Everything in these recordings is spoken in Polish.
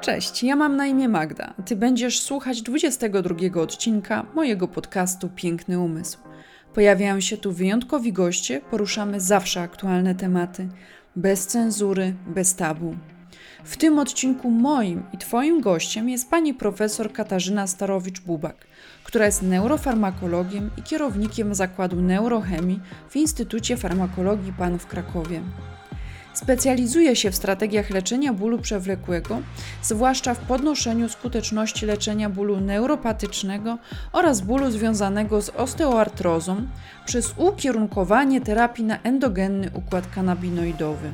Cześć, ja mam na imię Magda. Ty będziesz słuchać 22 odcinka mojego podcastu Piękny Umysł. Pojawiają się tu wyjątkowi goście, poruszamy zawsze aktualne tematy, bez cenzury, bez tabu. W tym odcinku moim i Twoim gościem jest pani profesor Katarzyna Starowicz-Bubak, która jest neurofarmakologiem i kierownikiem Zakładu Neurochemii w Instytucie Farmakologii PAN w Krakowie. Specjalizuje się w strategiach leczenia bólu przewlekłego, zwłaszcza w podnoszeniu skuteczności leczenia bólu neuropatycznego oraz bólu związanego z osteoartrozą przez ukierunkowanie terapii na endogenny układ kanabinoidowy.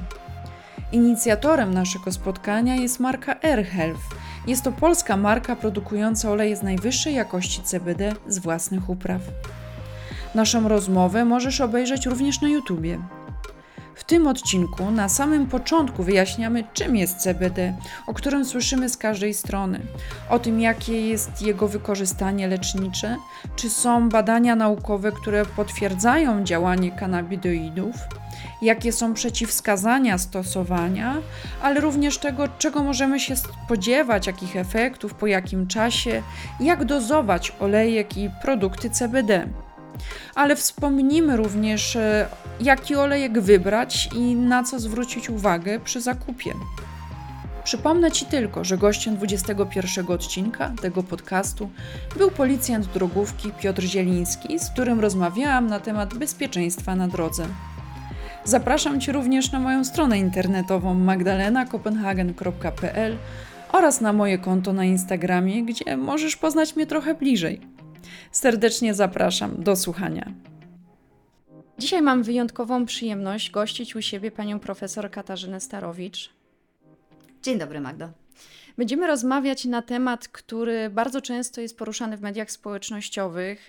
Inicjatorem naszego spotkania jest marka AirHealth. Jest to polska marka produkująca oleje z najwyższej jakości CBD z własnych upraw. Naszą rozmowę możesz obejrzeć również na YouTubie. W tym odcinku na samym początku wyjaśniamy, czym jest CBD, o którym słyszymy z każdej strony, o tym, jakie jest jego wykorzystanie lecznicze, czy są badania naukowe, które potwierdzają działanie kanabinoidów, jakie są przeciwwskazania stosowania, ale również tego, czego możemy się spodziewać, jakich efektów, po jakim czasie, jak dozować olejek i produkty CBD ale wspomnimy również, e, jaki olejek wybrać i na co zwrócić uwagę przy zakupie. Przypomnę Ci tylko, że gościem 21 odcinka tego podcastu był policjant drogówki Piotr Zieliński, z którym rozmawiałam na temat bezpieczeństwa na drodze. Zapraszam Cię również na moją stronę internetową magdalenakopenhagen.pl oraz na moje konto na Instagramie, gdzie możesz poznać mnie trochę bliżej. Serdecznie zapraszam do słuchania. Dzisiaj mam wyjątkową przyjemność gościć u siebie panią profesor Katarzynę Starowicz. Dzień dobry, Magdo. Będziemy rozmawiać na temat, który bardzo często jest poruszany w mediach społecznościowych.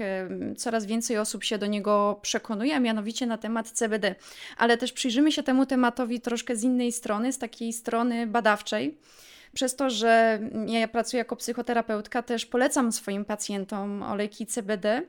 Coraz więcej osób się do niego przekonuje, a mianowicie na temat CBD. Ale też przyjrzymy się temu tematowi troszkę z innej strony, z takiej strony badawczej. Przez to, że ja pracuję jako psychoterapeutka, też polecam swoim pacjentom olejki CBD.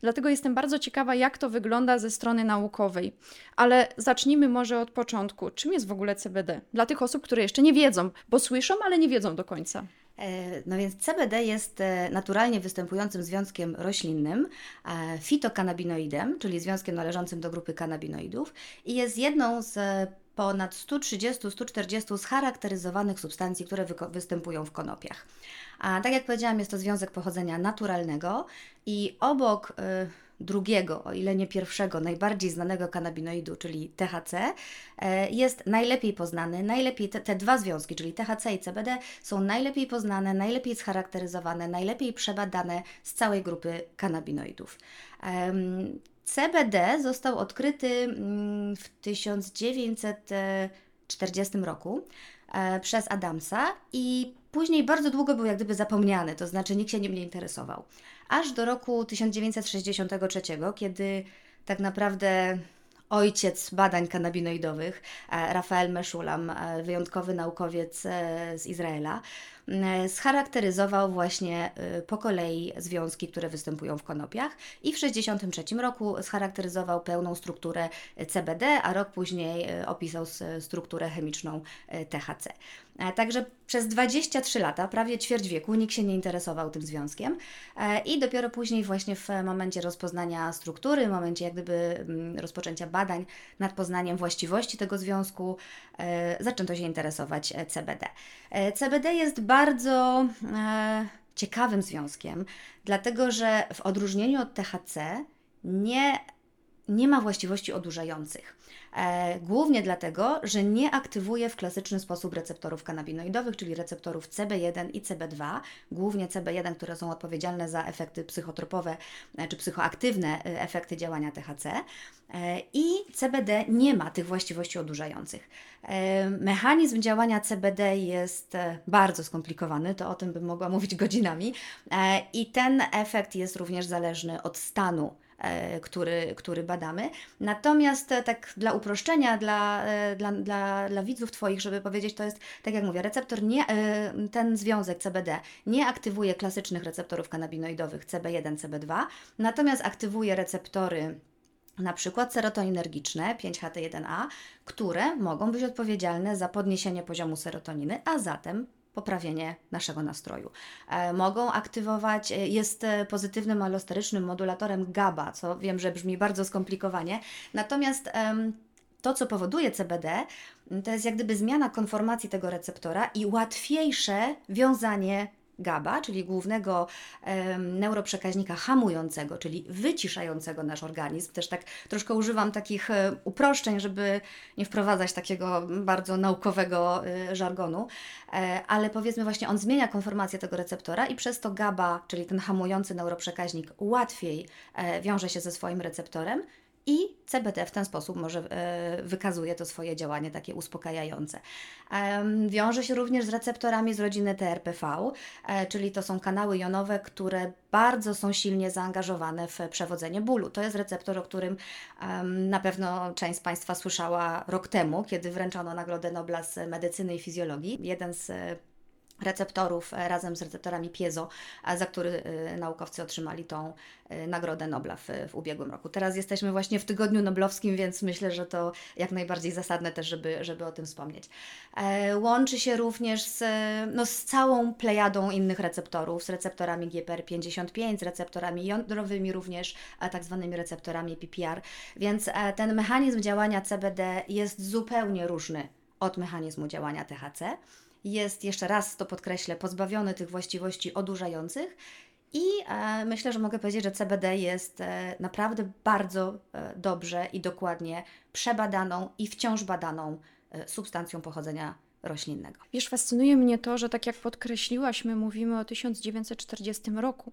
Dlatego jestem bardzo ciekawa, jak to wygląda ze strony naukowej. Ale zacznijmy może od początku. Czym jest w ogóle CBD? Dla tych osób, które jeszcze nie wiedzą, bo słyszą, ale nie wiedzą do końca. E, no więc CBD jest e, naturalnie występującym związkiem roślinnym, e, fitokanabinoidem, czyli związkiem należącym do grupy kanabinoidów i jest jedną z ponad 130-140 scharakteryzowanych substancji, które występują w konopiach. A tak jak powiedziałam, jest to związek pochodzenia naturalnego i obok y, drugiego, o ile nie pierwszego, najbardziej znanego kanabinoidu, czyli THC, y, jest najlepiej poznany. Najlepiej te, te, dwa związki, czyli THC i CBD, są najlepiej poznane, najlepiej scharakteryzowane, najlepiej przebadane z całej grupy kanabinoidów. CBD został odkryty mm, w 1940 roku e, przez Adamsa i później bardzo długo był jak gdyby zapomniany, to znaczy nikt się nim nie interesował. Aż do roku 1963, kiedy tak naprawdę ojciec badań kanabinoidowych, e, Rafael Meshulam, e, wyjątkowy naukowiec z Izraela, scharakteryzował właśnie e, po kolei związki, które występują w konopiach i w 1963 roku scharakteryzował pełną strukturę CBD, a rok później e, opisał strukturę chemiczną THC. Także przez 23 lata, prawie ćwierć wieku, nikt się nie interesował tym związkiem i dopiero później właśnie w momencie rozpoznania struktury, w momencie jak gdyby mm, rozpoczęcia badań nad poznaniem właściwości tego związku, zaczęto się interesować CBD. CBD jest bardzo bardzo e, ciekawym związkiem, dlatego że w odróżnieniu od THC nie, nie ma właściwości odurzających. E, głównie dlatego, że nie aktywuje w klasyczny sposób receptorów kanabinoidowych, czyli receptorów CB1 i CB2, głównie CB1, które są odpowiedzialne za efekty psychotropowe e, czy psychoaktywne e, efekty działania THC. I CBD nie ma tych właściwości odurzających. Mechanizm działania CBD jest bardzo skomplikowany, to o tym bym mogła mówić godzinami, i ten efekt jest również zależny od stanu który, który badamy. Natomiast e, tak dla uproszczenia, dla, e, dla, dla, dla widzów Twoich, żeby powiedzieć, to jest, tak jak mówię, receptor, nie, ten związek CBD nie aktywuje klasycznych receptorów kanabinoidowych CB1, CB2, natomiast aktywuje receptory na przykład serotoninergiczne 5-HT1A, które mogą być odpowiedzialne za podniesienie poziomu serotoniny, a zatem poprawienie naszego nastroju. E, mogą aktywować, e, jest e, pozytywnym alosterycznym modulatorem GABA, co wiem, że brzmi bardzo skomplikowanie. Natomiast to, co powoduje CBD, to jest jak gdyby zmiana konformacji tego receptora i łatwiejsze wiązanie GABA, czyli głównego neuroprzekaźnika hamującego, czyli wyciszającego nasz organizm. Też tak troszkę używam takich e, uproszczeń, żeby nie wprowadzać takiego bardzo naukowego e, żargonu, e, ale powiedzmy właśnie on zmienia konformację tego receptora i przez to GABA, czyli ten hamujący neuroprzekaźnik łatwiej e, wiąże się ze swoim receptorem i CBD w ten sposób może e, wykazuje to swoje działanie takie uspokajające. Wiąże się również z receptorami z rodziny TRPV, e, czyli to są kanały jonowe, które bardzo są silnie zaangażowane w przewodzenie bólu. To jest receptor, o którym na pewno część z Państwa słyszała rok temu, kiedy wręczono Nagrodę Nobla z medycyny i fizjologii. Jeden z receptorów e, razem z receptorami piezo, za który e, naukowcy otrzymali tą e, Nagrodę Nobla w, w ubiegłym roku. Teraz jesteśmy właśnie w tygodniu noblowskim, więc myślę, że to jak najbardziej zasadne też, żeby, żeby o tym wspomnieć. Łączy się również z, no, z całą plejadą innych receptorów, z receptorami GPR55, z receptorami jądrowymi również, a tak zwanymi receptorami PPR, więc ten mechanizm działania CBD jest zupełnie różny od mechanizmu działania THC jest, jeszcze raz to podkreślę, pozbawiony tych właściwości odurzających. I e, myślę, że mogę powiedzieć, że CBD jest e, naprawdę bardzo e, dobrze i dokładnie przebadaną i wciąż badaną substancją pochodzenia roślinnego. Wiesz, fascynuje mnie to, że tak jak podkreśliłaś, my mówimy o 1940 roku,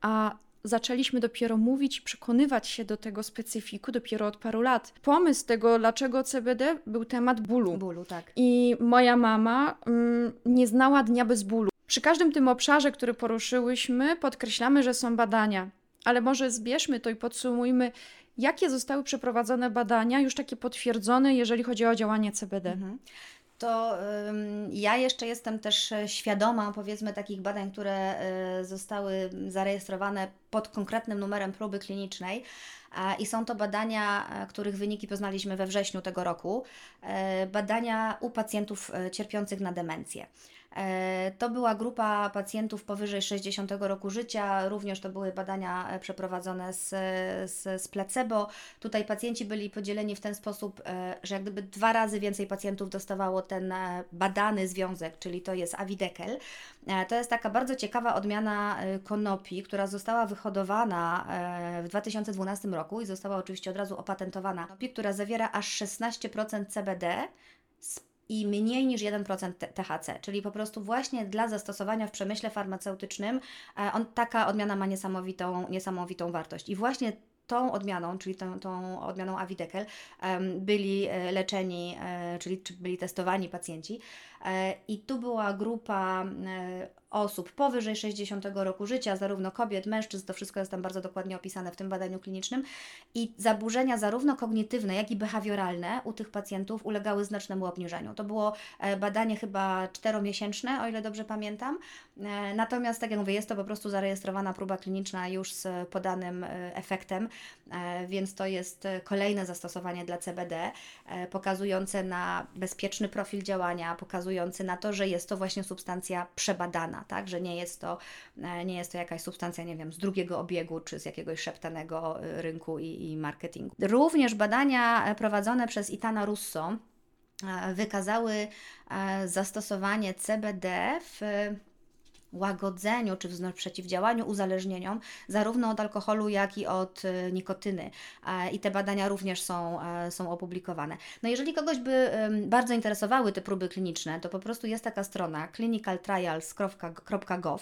a zaczęliśmy dopiero mówić i przekonywać się do tego specyfiku dopiero od paru lat. Pomysł tego, dlaczego CBD, był temat bólu. Bólu, tak. I moja mama mm, nie znała dnia bez bólu. Przy każdym tym obszarze, który poruszyłyśmy, podkreślamy, że są badania. Ale może zbierzmy to i podsumujmy, jakie zostały przeprowadzone badania, już takie potwierdzone, jeżeli chodzi o działanie CBD. Mhm to ja jeszcze jestem też świadoma, powiedzmy, takich badań, które e, zostały zarejestrowane pod konkretnym numerem próby klinicznej. I są to badania, e, których wyniki poznaliśmy we wrześniu tego roku. E, badania u pacjentów cierpiących na demencję. E, to była grupa pacjentów powyżej 60 roku życia, również to były badania e, przeprowadzone z, z, z placebo. Tutaj pacjenci byli podzieleni w ten sposób, e, że jak gdyby dwa razy więcej pacjentów dostawało ten badany związek, czyli to jest awidekel. To jest taka bardzo ciekawa odmiana konopi, która została wyhodowana w 2012 roku i została oczywiście od razu opatentowana. Konopi, która zawiera aż 16% CBD i mniej niż 1% THC, czyli po prostu właśnie dla zastosowania w przemyśle farmaceutycznym e, on, taka odmiana ma niesamowitą, niesamowitą wartość. I właśnie tą odmianą, czyli tą, tą odmianą Avidekel, byli e, leczeni, e, czyli byli testowani pacjenci. I tu była grupa osób powyżej 60 roku życia, zarówno kobiet, mężczyzn, to wszystko jest tam bardzo dokładnie opisane w tym badaniu klinicznym. I zaburzenia zarówno kognitywne, jak i behawioralne u tych pacjentów ulegały znacznemu obniżeniu. To było e, badanie chyba czteromiesięczne, o ile dobrze pamiętam. E, natomiast, tak jak mówię, jest to po prostu zarejestrowana próba kliniczna już z podanym e, efektem, więc to jest kolejne zastosowanie dla CBD, pokazujące na bezpieczny profil działania, pokazujący na to, że jest to właśnie substancja przebadana tak, że nie jest to, e, nie jest to jakaś substancja, nie wiem, z drugiego obiegu czy z jakiegoś szeptanego e, rynku i, i marketingu. Również badania e, prowadzone przez Itana Russo wykazały zastosowanie CBD w łagodzeniu czy przeciwdziałaniu uzależnieniom, zarówno od alkoholu, jak i od e, nikotyny. I te badania również są, e, są opublikowane. No jeżeli kogoś by bardzo interesowały te próby kliniczne, to po prostu jest taka strona clinicaltrials.gov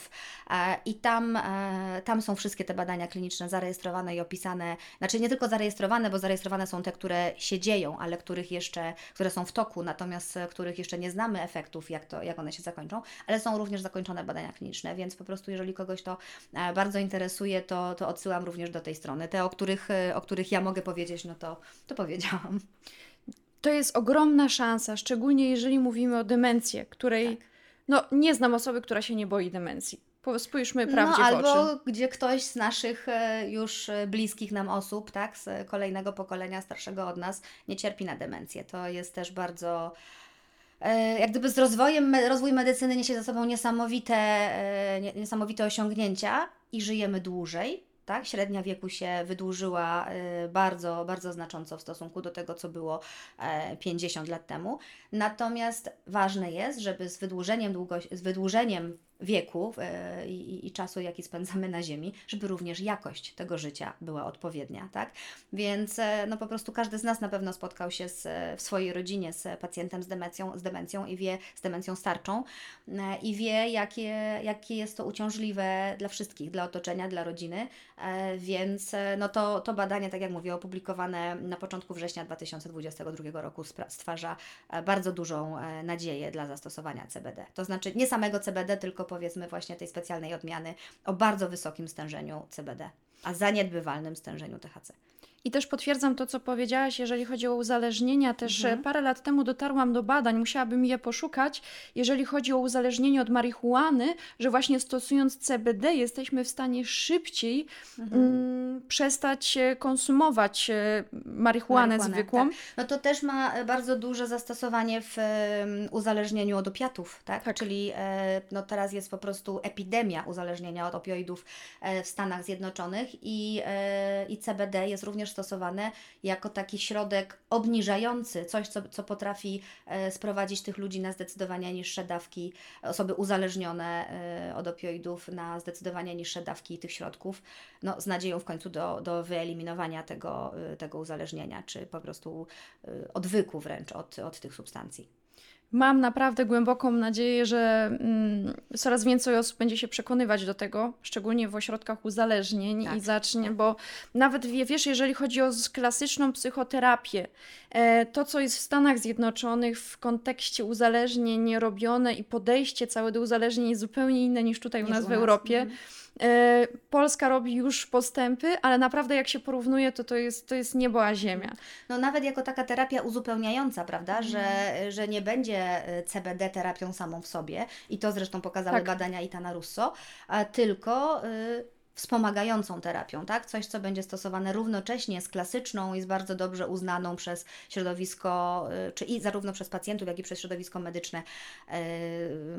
i tam, e, tam są wszystkie te badania kliniczne zarejestrowane i opisane, znaczy nie tylko zarejestrowane, bo zarejestrowane są te, które się dzieją, ale których jeszcze, które są w toku, natomiast których jeszcze nie znamy efektów, jak, to, jak one się zakończą, ale są również zakończone badania kliniczne, więc po prostu jeżeli kogoś to e, bardzo interesuje, to, to odsyłam również do tej strony. Te, o których, e, o których ja mogę powiedzieć, no to, to powiedziałam. To jest ogromna szansa, szczególnie jeżeli mówimy o demencji, której tak. no, nie znam osoby, która się nie boi demencji. Spójrzmy prawdzie no, albo gdzie ktoś z naszych e, już bliskich nam osób, tak, z kolejnego pokolenia starszego od nas, nie cierpi na demencję. To jest też bardzo jak gdyby z rozwojem, rozwój medycyny niesie za sobą niesamowite, e, niesamowite osiągnięcia i żyjemy dłużej. Tak? Średnia wieku się wydłużyła bardzo, bardzo znacząco w stosunku do tego, co było 50 lat temu. Natomiast ważne jest, żeby z wydłużeniem, długo, z wydłużeniem wieku e, i, i, czasu, jaki spędzamy na Ziemi, żeby również jakość tego życia była odpowiednia, tak? Więc e, no po prostu każdy z nas na pewno spotkał się z, w swojej rodzinie z pacjentem z demencją, z demencją i wie, z demencją starczą e, i wie, jakie, jakie jest to uciążliwe dla wszystkich, dla otoczenia, dla rodziny, więc no to, to badanie, tak jak mówię, opublikowane na początku września 2022 roku stwarza bardzo dużą nadzieję dla zastosowania CBD. To znaczy nie samego CBD, tylko powiedzmy właśnie tej specjalnej odmiany o bardzo wysokim stężeniu CBD, a zaniedbywalnym stężeniu THC. I też potwierdzam to, co powiedziałaś, jeżeli chodzi o uzależnienia. Też mhm. parę lat temu dotarłam do badań, musiałabym je poszukać, jeżeli chodzi o uzależnienie od marihuany, że właśnie stosując CBD jesteśmy w stanie szybciej mhm. mm, przestać konsumować e, marihuanę, marihuanę zwykłą. Tak. No to też ma bardzo duże zastosowanie w uzależnieniu od opiatów, tak? tak. Czyli e, no teraz jest po prostu epidemia uzależnienia od opioidów e, w Stanach Zjednoczonych i, e, i CBD jest również stosowane jako taki środek obniżający, coś, co, co potrafi e, sprowadzić tych ludzi na zdecydowanie niższe dawki, osoby uzależnione e, od opioidów na zdecydowanie niższe dawki tych środków, no, z nadzieją w końcu do, do wyeliminowania tego, e, tego uzależnienia, czy po prostu odwyku wręcz od, od tych substancji. Mam naprawdę głęboką nadzieję, że mm, coraz więcej osób będzie się przekonywać do tego, szczególnie w ośrodkach uzależnień tak. i zacznie, bo nawet wiesz, jeżeli chodzi o klasyczną psychoterapię, e, to co jest w Stanach Zjednoczonych w kontekście uzależnień robione i podejście całe do uzależnień jest zupełnie inne niż tutaj u nas w Europie. Mhm. E, Polska robi już postępy, ale naprawdę jak się porównuje, to to jest, to jest niebo a ziemia. No nawet jako taka terapia uzupełniająca, prawda, mm. że, że nie będzie e, CBD terapią samą w sobie i to zresztą pokazały tak. badania Itana Russo, tylko y, wspomagającą terapią, tak? Coś, co będzie stosowane równocześnie z klasyczną i z bardzo dobrze uznaną przez środowisko, czy i zarówno przez pacjentów, jak i przez środowisko medyczne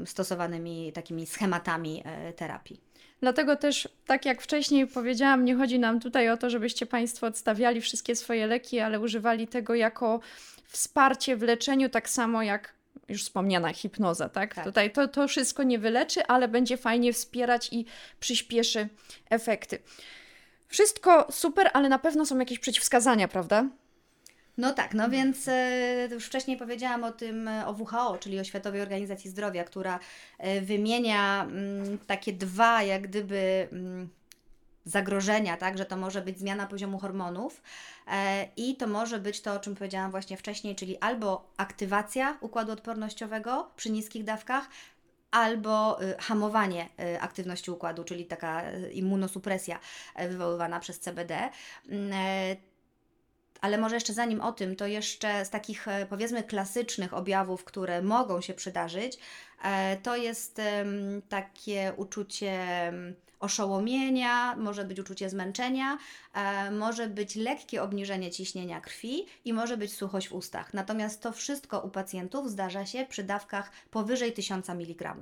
stosowanymi takimi schematami terapii. Dlatego też, tak jak wcześniej powiedziałam, nie chodzi nam tutaj o to, żebyście Państwo odstawiali wszystkie swoje leki, ale używali tego jako wsparcie w leczeniu, tak samo jak już wspomniana hipnoza, tak? tak. Tutaj to, to wszystko nie wyleczy, ale będzie fajnie wspierać i przyspieszy efekty. Wszystko super, ale na pewno są jakieś przeciwwskazania, prawda? No tak, no więc e, już wcześniej powiedziałam o tym, e, o WHO, czyli o Światowej Organizacji Zdrowia, która e, wymienia mm, takie dwa, jak gdyby mm, zagrożenia, tak, że to może być zmiana poziomu hormonów i to może być to, o czym powiedziałam właśnie wcześniej, czyli albo aktywacja układu odpornościowego przy niskich dawkach, albo hamowanie aktywności układu, czyli taka immunosupresja wywoływana przez CBD. Mm, ale może jeszcze zanim o tym, to jeszcze z takich e, powiedzmy klasycznych objawów, które mogą się przydarzyć, e, to jest takie uczucie oszołomienia, może być uczucie zmęczenia, e, może być lekkie obniżenie ciśnienia krwi i może być suchość w ustach. Natomiast to wszystko u pacjentów zdarza się przy dawkach powyżej 1000 mg.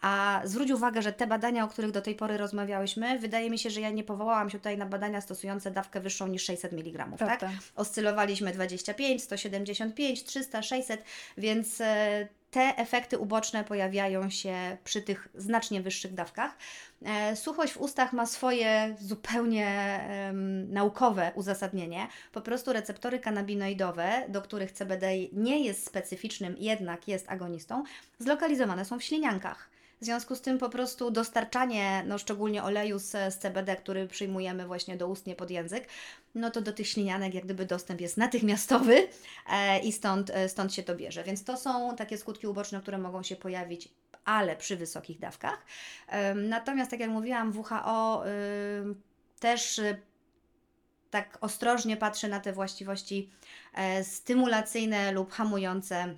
A zwróć uwagę, że te badania, o których do tej pory rozmawiałyśmy, wydaje mi się, że ja nie powołałam się tutaj na badania stosujące dawkę wyższą niż 600 mg, tak? tak? Oscylowaliśmy 25, 175, 300, 600, więc e, te efekty uboczne pojawiają się przy tych znacznie wyższych dawkach. E, suchość w ustach ma swoje zupełnie um, naukowe uzasadnienie. Po prostu receptory kanabinoidowe, do których CBD nie jest specyficznym, jednak jest agonistą, zlokalizowane są w śliniankach. W związku z tym po prostu dostarczanie, no szczególnie oleju z, CBD, który przyjmujemy właśnie doustnie pod język, no to do tych ślinianek jak gdyby dostęp jest natychmiastowy e, i stąd, e, stąd się to bierze. Więc to są takie skutki uboczne, które mogą się pojawić ale przy wysokich dawkach. Natomiast, tak jak mówiłam, WHO też y, tak ostrożnie patrzy na te właściwości e, stymulacyjne lub hamujące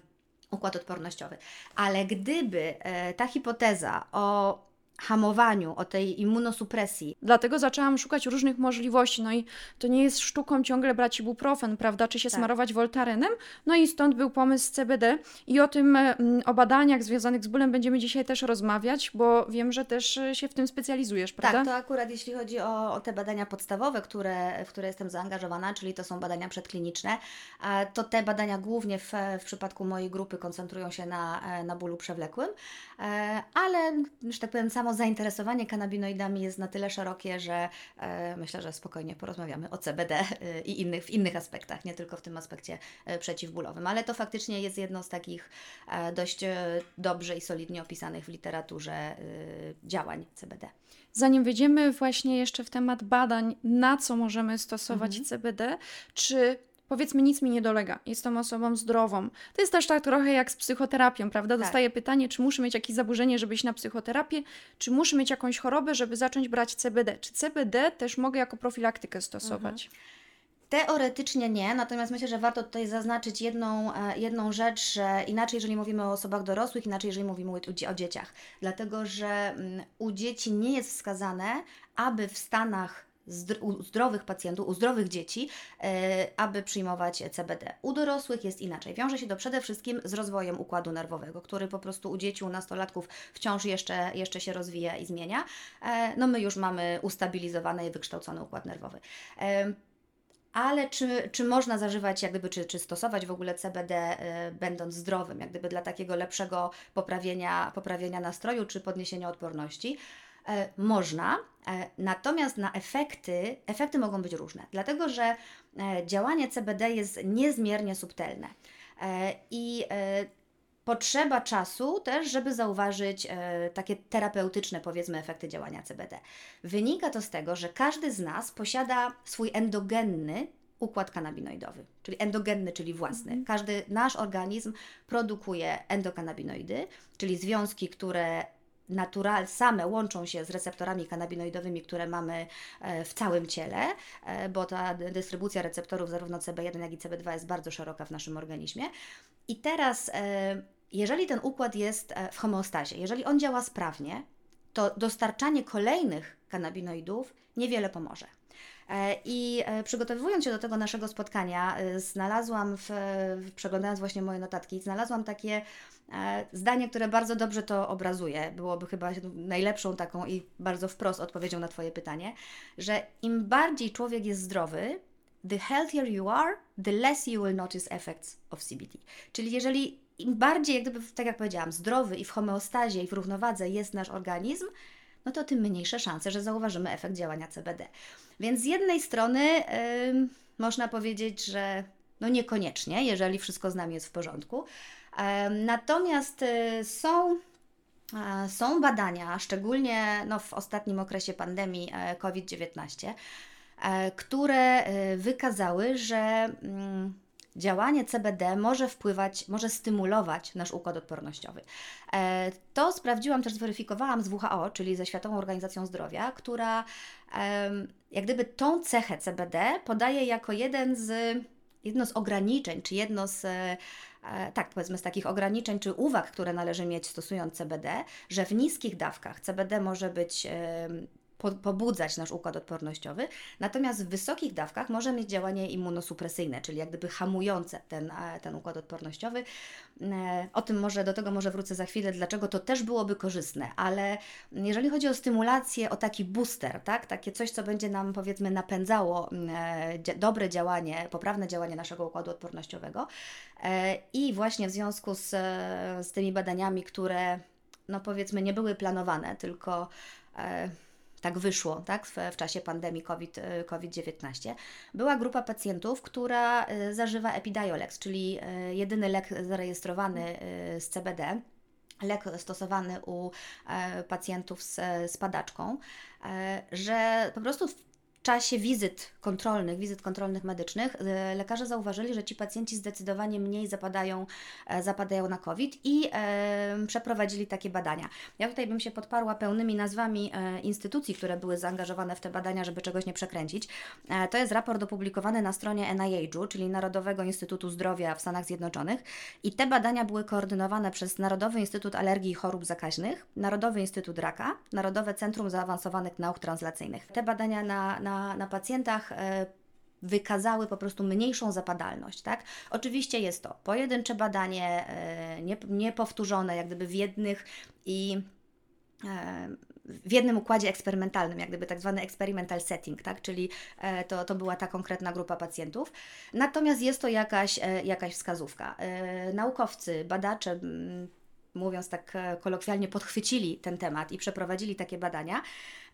układ odpornościowy. Ale gdyby e, ta hipoteza o hamowaniu, o tej immunosupresji. Dlatego zaczęłam szukać różnych możliwości. No i to nie jest sztuką ciągle brać ibuprofen, prawda? Czy się Tak. smarować woltarenem. No i stąd był pomysł CBD. I o tym, mm, o badaniach związanych z bólem będziemy dzisiaj też rozmawiać, bo wiem, że też e, się w tym specjalizujesz, prawda? Tak, to akurat jeśli chodzi o, o te badania podstawowe, które, w które jestem zaangażowana, czyli to są badania przedkliniczne, to te badania głównie w, w przypadku mojej grupy koncentrują się na, e, na bólu przewlekłym, e, ale, że tak powiem, samo zainteresowanie kanabinoidami jest na tyle szerokie, że e, myślę, że spokojnie porozmawiamy o CBD e, i innych, w innych aspektach, nie tylko w tym aspekcie e, przeciwbólowym, ale to faktycznie jest jedno z takich dość dobrze i solidnie opisanych w literaturze działań CBD. Zanim wejdziemy właśnie jeszcze w temat badań, na co możemy stosować Mhm. CBD, czy powiedzmy nic mi nie dolega, jestem osobą zdrową. To jest też tak trochę jak z psychoterapią, prawda? Tak. Dostaję pytanie, czy muszę mieć jakieś zaburzenie, żeby iść na psychoterapię, czy muszę mieć jakąś chorobę, żeby zacząć brać CBD. Czy CBD też mogę jako profilaktykę stosować? Teoretycznie nie, natomiast myślę, że warto tutaj zaznaczyć jedną, e, jedną rzecz, że inaczej, jeżeli mówimy o osobach dorosłych, inaczej, jeżeli mówimy o, dzie- o dzieciach. Dlatego, że mm, u dzieci nie jest wskazane, aby w stanach u zdrowych pacjentów, u zdrowych dzieci, e, aby przyjmować CBD. U dorosłych jest inaczej. Wiąże się to przede wszystkim z rozwojem układu nerwowego, który po prostu u dzieci, u nastolatków wciąż jeszcze, jeszcze się rozwija i zmienia. E, no my już mamy ustabilizowany i wykształcony układ nerwowy. E, ale czy, czy można zażywać, jak gdyby, czy, czy stosować w ogóle CBD, y, będąc zdrowym, jak gdyby dla takiego lepszego poprawienia, poprawienia nastroju czy podniesienia odporności? E, można, natomiast na efekty, efekty mogą być różne, dlatego że e, działanie CBD jest niezmiernie subtelne. E, I e, potrzeba czasu też, żeby zauważyć e, takie terapeutyczne, powiedzmy, efekty działania CBD. Wynika to z tego, że każdy z nas posiada swój endogenny układ kanabinoidowy, czyli endogenny, czyli własny. Każdy nasz organizm produkuje endokanabinoidy, czyli związki, które natural same łączą się z receptorami kanabinoidowymi, które mamy e, w całym ciele, e, bo ta dy- dystrybucja receptorów zarówno CB1 jak i CB2 jest bardzo szeroka w naszym organizmie. I teraz, e, jeżeli ten układ jest w homeostazie, jeżeli on działa sprawnie, to dostarczanie kolejnych kanabinoidów niewiele pomoże. E, I e, przygotowując się do tego naszego spotkania, e, znalazłam, w, przeglądając właśnie moje notatki, znalazłam takie zdanie, które bardzo dobrze to obrazuje. Byłoby chyba najlepszą taką i bardzo wprost odpowiedzią na Twoje pytanie, że im bardziej człowiek jest zdrowy, the healthier you are, the less you will notice effects of CBD. Czyli jeżeli im bardziej, jak gdyby, tak jak powiedziałam, zdrowy i w homeostazie i w równowadze jest nasz organizm, no to tym mniejsze szanse, że zauważymy efekt działania CBD. Więc z jednej strony ym, można powiedzieć, że no niekoniecznie, jeżeli wszystko z nami jest w porządku. Natomiast y, są są badania, szczególnie no, w ostatnim okresie pandemii e, COVID-19, e, które e, wykazały, że mm, działanie CBD może wpływać, może stymulować nasz układ odpornościowy. E, To sprawdziłam, też zweryfikowałam z WHO, czyli ze Światową Organizacją Zdrowia, która jak gdyby tą cechę CBD podaje jako jeden z, jedno z ograniczeń, czy jedno z, e, tak powiedzmy z takich ograniczeń, czy uwag, które należy mieć stosując CBD, że w niskich dawkach CBD może być po- pobudzać nasz układ odpornościowy, natomiast w wysokich dawkach może mieć działanie immunosupresyjne, czyli jak gdyby hamujące ten, e, ten układ odpornościowy. E, O tym może, do tego może wrócę za chwilę, dlaczego to też byłoby korzystne, ale jeżeli chodzi o stymulację, o taki booster, tak, takie coś, co będzie nam powiedzmy napędzało e, dobre działanie, poprawne działanie naszego układu odpornościowego i właśnie w związku z, z tymi badaniami, które no powiedzmy nie były planowane, tylko tak wyszło tak, w, w czasie pandemii COVID, e, COVID-19. Była grupa pacjentów, która e, zażywa Epidiolex, czyli e, jedyny lek zarejestrowany z CBD. Lek stosowany u e, pacjentów z, z padaczką, e, że po prostu czasie wizyt kontrolnych, wizyt kontrolnych medycznych, e, lekarze zauważyli, że ci pacjenci zdecydowanie mniej zapadają, e, zapadają na COVID i przeprowadzili takie badania. Ja tutaj bym się podparła pełnymi nazwami e, instytucji, które były zaangażowane w te badania, żeby czegoś nie przekręcić. E, to jest raport opublikowany na stronie NIH-u, czyli Narodowego Instytutu Zdrowia w Stanach Zjednoczonych i te badania były koordynowane przez Narodowy Instytut Alergii i Chorób Zakaźnych, Narodowy Instytut Raka, Narodowe Centrum Zaawansowanych Nauk Translacyjnych. Te badania na, na, na pacjentach e, wykazały po prostu mniejszą zapadalność, tak? Oczywiście jest to pojedyncze badanie, e, nie, niepowtórzone jak gdyby w jednych i e, w jednym układzie eksperymentalnym, jak gdyby tak zwany experimental setting, tak? czyli to, to była ta konkretna grupa pacjentów. Natomiast jest to jakaś, jakaś wskazówka. Naukowcy, badacze, mm, mówiąc tak e, kolokwialnie, podchwycili ten temat i przeprowadzili takie badania.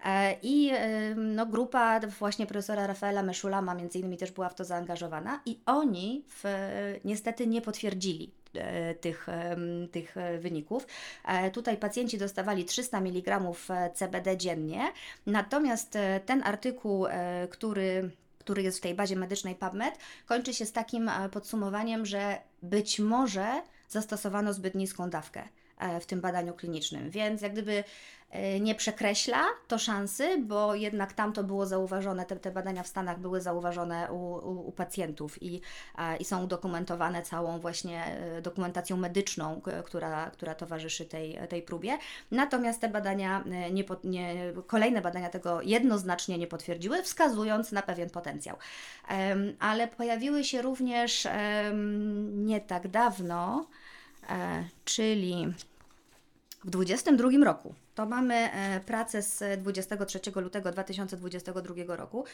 E, I e, no, grupa właśnie profesora Rafaela Meszulama między innymi też była w to zaangażowana i oni w, niestety nie potwierdzili tych, tych wyników. Tutaj pacjenci dostawali 300 mg CBD dziennie, natomiast ten artykuł, który który jest w tej bazie medycznej PubMed, kończy się z takim podsumowaniem, że być może zastosowano zbyt niską dawkę e, w tym badaniu klinicznym, więc jak gdyby e, nie przekreśla to szansy, bo jednak tam to było zauważone, te, te badania w Stanach były zauważone u, u, u pacjentów i, i są udokumentowane całą właśnie e, dokumentacją medyczną, która, która towarzyszy tej, tej próbie. Natomiast te badania, nie, nie, kolejne badania tego jednoznacznie nie potwierdziły, wskazując na pewien potencjał. Ale pojawiły się również nie tak dawno, czyli w 2022 roku. To mamy e, pracę z 23 lutego 2022 roku.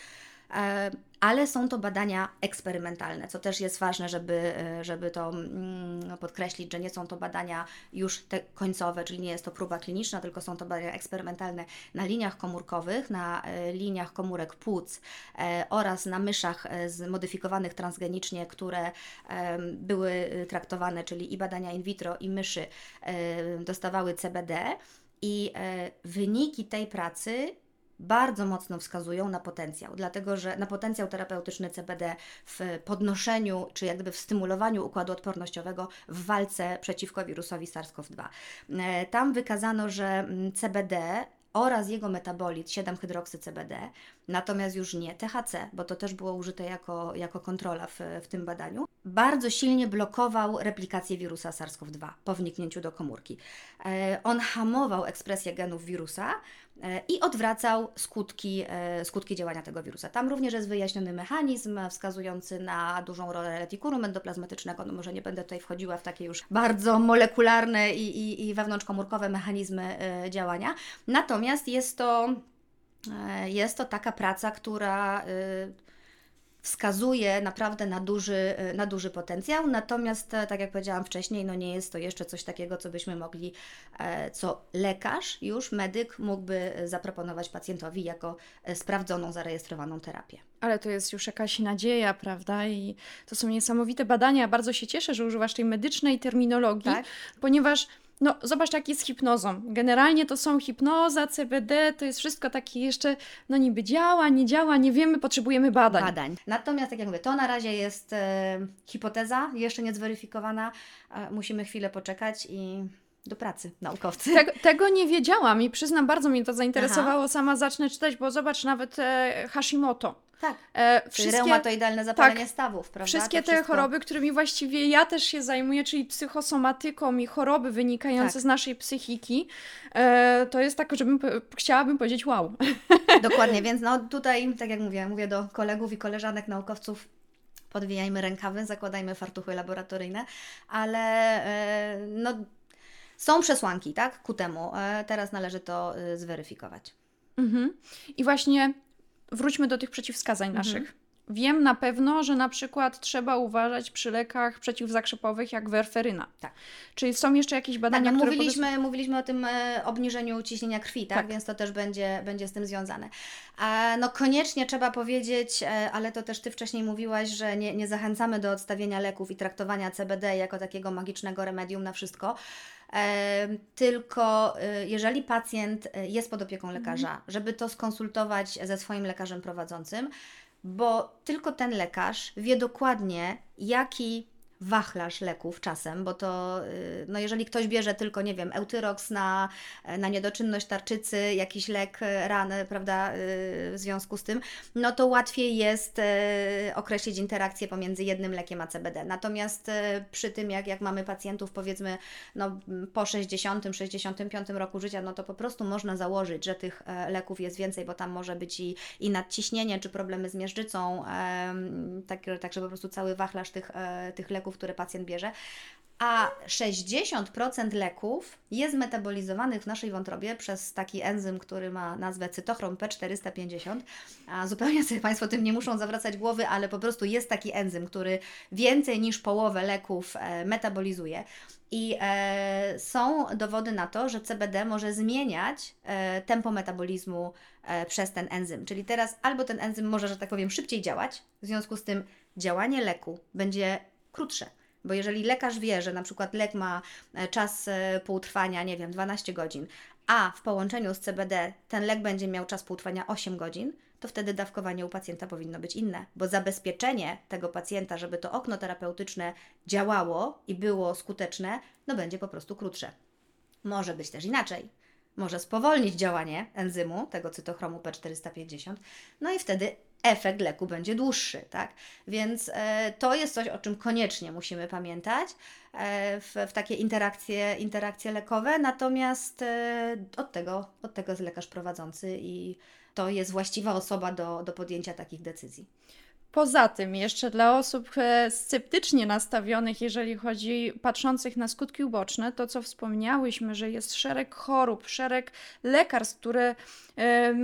E, ale są to badania eksperymentalne, co też jest ważne, żeby, e, żeby to mm, podkreślić, że nie są to badania już te końcowe, czyli nie jest to próba kliniczna, tylko są to badania eksperymentalne na liniach komórkowych, na liniach komórek płuc oraz na myszach zmodyfikowanych transgenicznie, które były traktowane, czyli i badania in vitro, i myszy dostawały CBD. I wyniki tej pracy bardzo mocno wskazują na potencjał, dlatego że na potencjał terapeutyczny CBD w podnoszeniu, czy jakby w stymulowaniu układu odpornościowego w walce przeciwko wirusowi SARS-CoV-2. E, tam wykazano, że mm, CBD oraz jego metabolit 7-hydroksy-CBD, natomiast już nie THC, bo to też było użyte jako, jako kontrola w, w tym badaniu, bardzo silnie blokował replikację wirusa SARS-CoV-2 po wniknięciu do komórki. E, on hamował ekspresję genów wirusa, i odwracał skutki, e, skutki działania tego wirusa. Tam również jest wyjaśniony mechanizm wskazujący na dużą rolę retikulu endoplazmatycznego. No może nie będę tutaj wchodziła w takie już bardzo molekularne i, i, i wewnątrzkomórkowe mechanizmy e, działania. Natomiast jest to, jest to taka praca, która wskazuje naprawdę na duży, na duży potencjał, natomiast e, tak jak powiedziałam wcześniej, no nie jest to jeszcze coś takiego, co byśmy mogli, e, co lekarz już, medyk mógłby zaproponować pacjentowi jako e, sprawdzoną, zarejestrowaną terapię. Ale to jest już jakaś nadzieja, prawda? I to są niesamowite badania. Bardzo się cieszę, że używasz tej medycznej terminologii, tak? ponieważ no, zobacz, jak jest hipnozą. Generalnie to są hipnoza, CBD, to jest wszystko takie jeszcze, no niby działa, nie działa, nie wiemy, potrzebujemy badań. Badań. Natomiast, tak jak mówię, to na razie jest e, hipoteza, jeszcze nie zweryfikowana. E, musimy chwilę poczekać i do pracy naukowcy. Tego, tego, nie wiedziałam i przyznam, bardzo mnie to zainteresowało. Aha. Sama zacznę czytać, bo zobacz, nawet e, Hashimoto. Tak. E, wszystkie, reumatoidalne zapalenie tak, stawów, prawda? Wszystkie te choroby, którymi właściwie ja też się zajmuję, czyli psychosomatyką i choroby wynikające tak. z naszej psychiki, e, to jest tak, żebym chciałabym powiedzieć wow. Dokładnie, więc no tutaj, tak jak mówię, mówię do kolegów i koleżanek naukowców, podwijajmy rękawy, zakładajmy fartuchy laboratoryjne, ale e, no są przesłanki, tak, ku temu. E, teraz należy to e, zweryfikować. Mhm. I właśnie wróćmy do tych przeciwwskazań mhm. naszych. Wiem na pewno, że na przykład trzeba uważać przy lekach przeciwzakrzepowych jak werferyna. Tak. Czyli są jeszcze jakieś badania, tak, no, które mówiliśmy, podys... mówiliśmy o tym e, obniżeniu ciśnienia krwi, tak? tak? Więc to też będzie, będzie z tym związane. No koniecznie trzeba powiedzieć, e, ale to też Ty wcześniej mówiłaś, że nie, nie zachęcamy do odstawienia leków i traktowania CBD jako takiego magicznego remedium na wszystko. Tylko e, jeżeli pacjent e, jest pod opieką Mhm. lekarza, żeby to skonsultować ze swoim lekarzem prowadzącym, bo tylko ten lekarz wie dokładnie, jaki wachlarz leków czasem, bo to, y, no jeżeli ktoś bierze tylko, nie wiem, Eutyrox na, na niedoczynność tarczycy, jakiś lek y, rany, prawda, y, w związku z tym, no to łatwiej jest określić interakcję pomiędzy jednym lekiem a CBD. Natomiast przy tym, jak, jak mamy pacjentów, powiedzmy, no, po 60-65 roku życia, no to po prostu można założyć, że tych e, leków jest więcej, bo tam może być i, i nadciśnienie, czy problemy z miażdżycą, tak, tak, że po prostu cały wachlarz tych, e, tych leków, które pacjent bierze. A 60% leków jest metabolizowanych w naszej wątrobie przez taki enzym, który ma nazwę cytochrom P450. A zupełnie sobie Państwo tym nie muszą zawracać głowy, ale po prostu jest taki enzym, który więcej niż połowę leków e, metabolizuje. I e, są dowody na to, że CBD może zmieniać e, tempo metabolizmu e, przez ten enzym. Czyli teraz albo ten enzym może, że tak powiem, szybciej działać, w związku z tym działanie leku będzie krótsze. Bo jeżeli lekarz wie, że na przykład lek ma e, czas e, półtrwania, nie wiem, 12 godzin, a w połączeniu z CBD ten lek będzie miał czas półtrwania 8 godzin, to wtedy dawkowanie u pacjenta powinno być inne, bo zabezpieczenie tego pacjenta, żeby to okno terapeutyczne działało i było skuteczne, no będzie po prostu krótsze. Może być też inaczej. Może spowolnić działanie enzymu, tego cytochromu P450, no i wtedy efekt leku będzie dłuższy, tak? Więc e, to jest coś, o czym koniecznie musimy pamiętać e, w, w takie interakcje, interakcje lekowe, natomiast e, od, tego, od tego jest lekarz prowadzący i to jest właściwa osoba do, do podjęcia takich decyzji. Poza tym, jeszcze dla osób e, sceptycznie nastawionych, jeżeli chodzi patrzących na skutki uboczne, to co wspomniałyśmy, że jest szereg chorób, szereg lekarstw, które,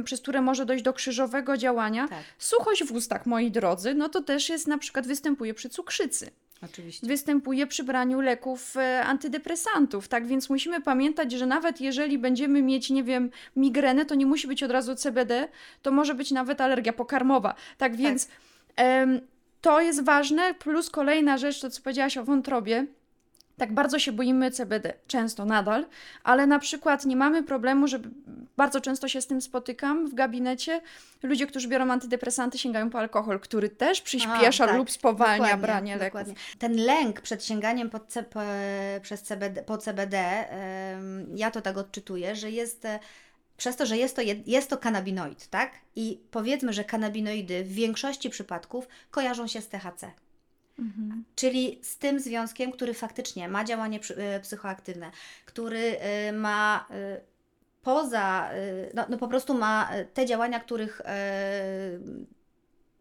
przez które może dojść do krzyżowego działania. Tak, Suchość w ustach, moi drodzy, no to też jest na przykład występuje przy cukrzycy. oczywiście. występuje przy braniu leków e, antydepresantów, tak więc musimy pamiętać, że nawet jeżeli będziemy mieć, nie wiem, migrenę, to nie musi być od razu CBD, to może być nawet alergia pokarmowa. Tak więc em, to jest ważne, plus kolejna rzecz, to co powiedziałaś o wątrobie, tak bardzo się boimy CBD, często nadal, ale na przykład nie mamy problemu, żeby bardzo często się z tym spotykam w gabinecie. Ludzie, którzy biorą antydepresanty, sięgają po alkohol, który też przyspiesza tak, lub spowalnia dokładnie, branie leków. dokładnie. Ten lęk przed sięganiem po, C, po, przez CBD, po CBD, em, ja to tak odczytuję, że jest e, przez to, że jest to, jest to kanabinoid, tak? I powiedzmy, że kanabinoidy w większości przypadków kojarzą się z THC. Mhm. Czyli z tym związkiem, który faktycznie ma działanie y, psychoaktywne, który y, ma y, poza, no, no po prostu ma te działania, których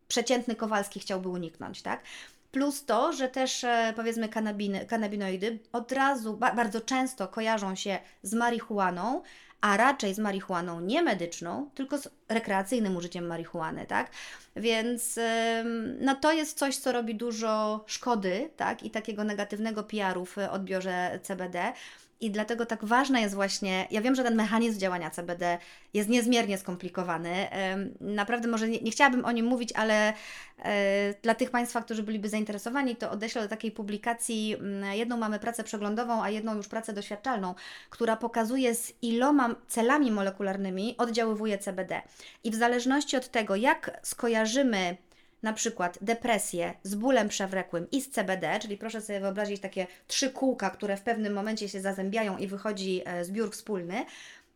przeciętny Kowalski chciałby uniknąć, tak? Plus to, że też e, powiedzmy kanabiny, kanabinoidy od razu ba, bardzo często kojarzą się z marihuaną, a raczej z marihuaną nie medyczną, tylko z rekreacyjnym użyciem marihuany, tak? Więc no to jest coś, co robi dużo szkody, tak? I takiego negatywnego PR-u w odbiorze CBD. I dlatego tak ważne jest właśnie, ja wiem, że ten mechanizm działania CBD jest niezmiernie skomplikowany. Naprawdę może nie, nie chciałabym o nim mówić, ale e, dla tych Państwa, którzy byliby zainteresowani, to odeślę do takiej publikacji. mm, Jedną mamy pracę przeglądową, a jedną już pracę doświadczalną, która pokazuje z iloma celami molekularnymi oddziaływuje CBD. I w zależności od tego, jak skojarzymy na przykład depresję z bólem przewlekłym i z CBD, czyli proszę sobie wyobrazić takie trzy kółka, które w pewnym momencie się zazębiają i wychodzi e, zbiór wspólny,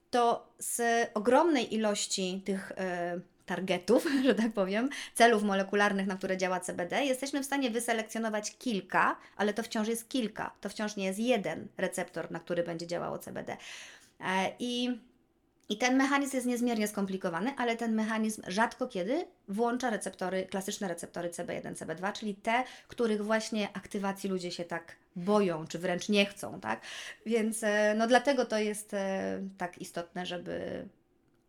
to z ogromnej ilości tych e, targetów, że tak powiem, celów molekularnych, na które działa CBD, jesteśmy w stanie wyselekcjonować kilka, ale to wciąż jest kilka, to wciąż nie jest jeden receptor, na który będzie działało CBD. E, I i ten mechanizm jest niezmiernie skomplikowany, ale ten mechanizm rzadko kiedy włącza receptory, klasyczne receptory CB1, CB2, czyli te, których właśnie aktywacji ludzie się tak boją, czy wręcz nie chcą, tak? Więc e, no dlatego to jest e, tak istotne, żeby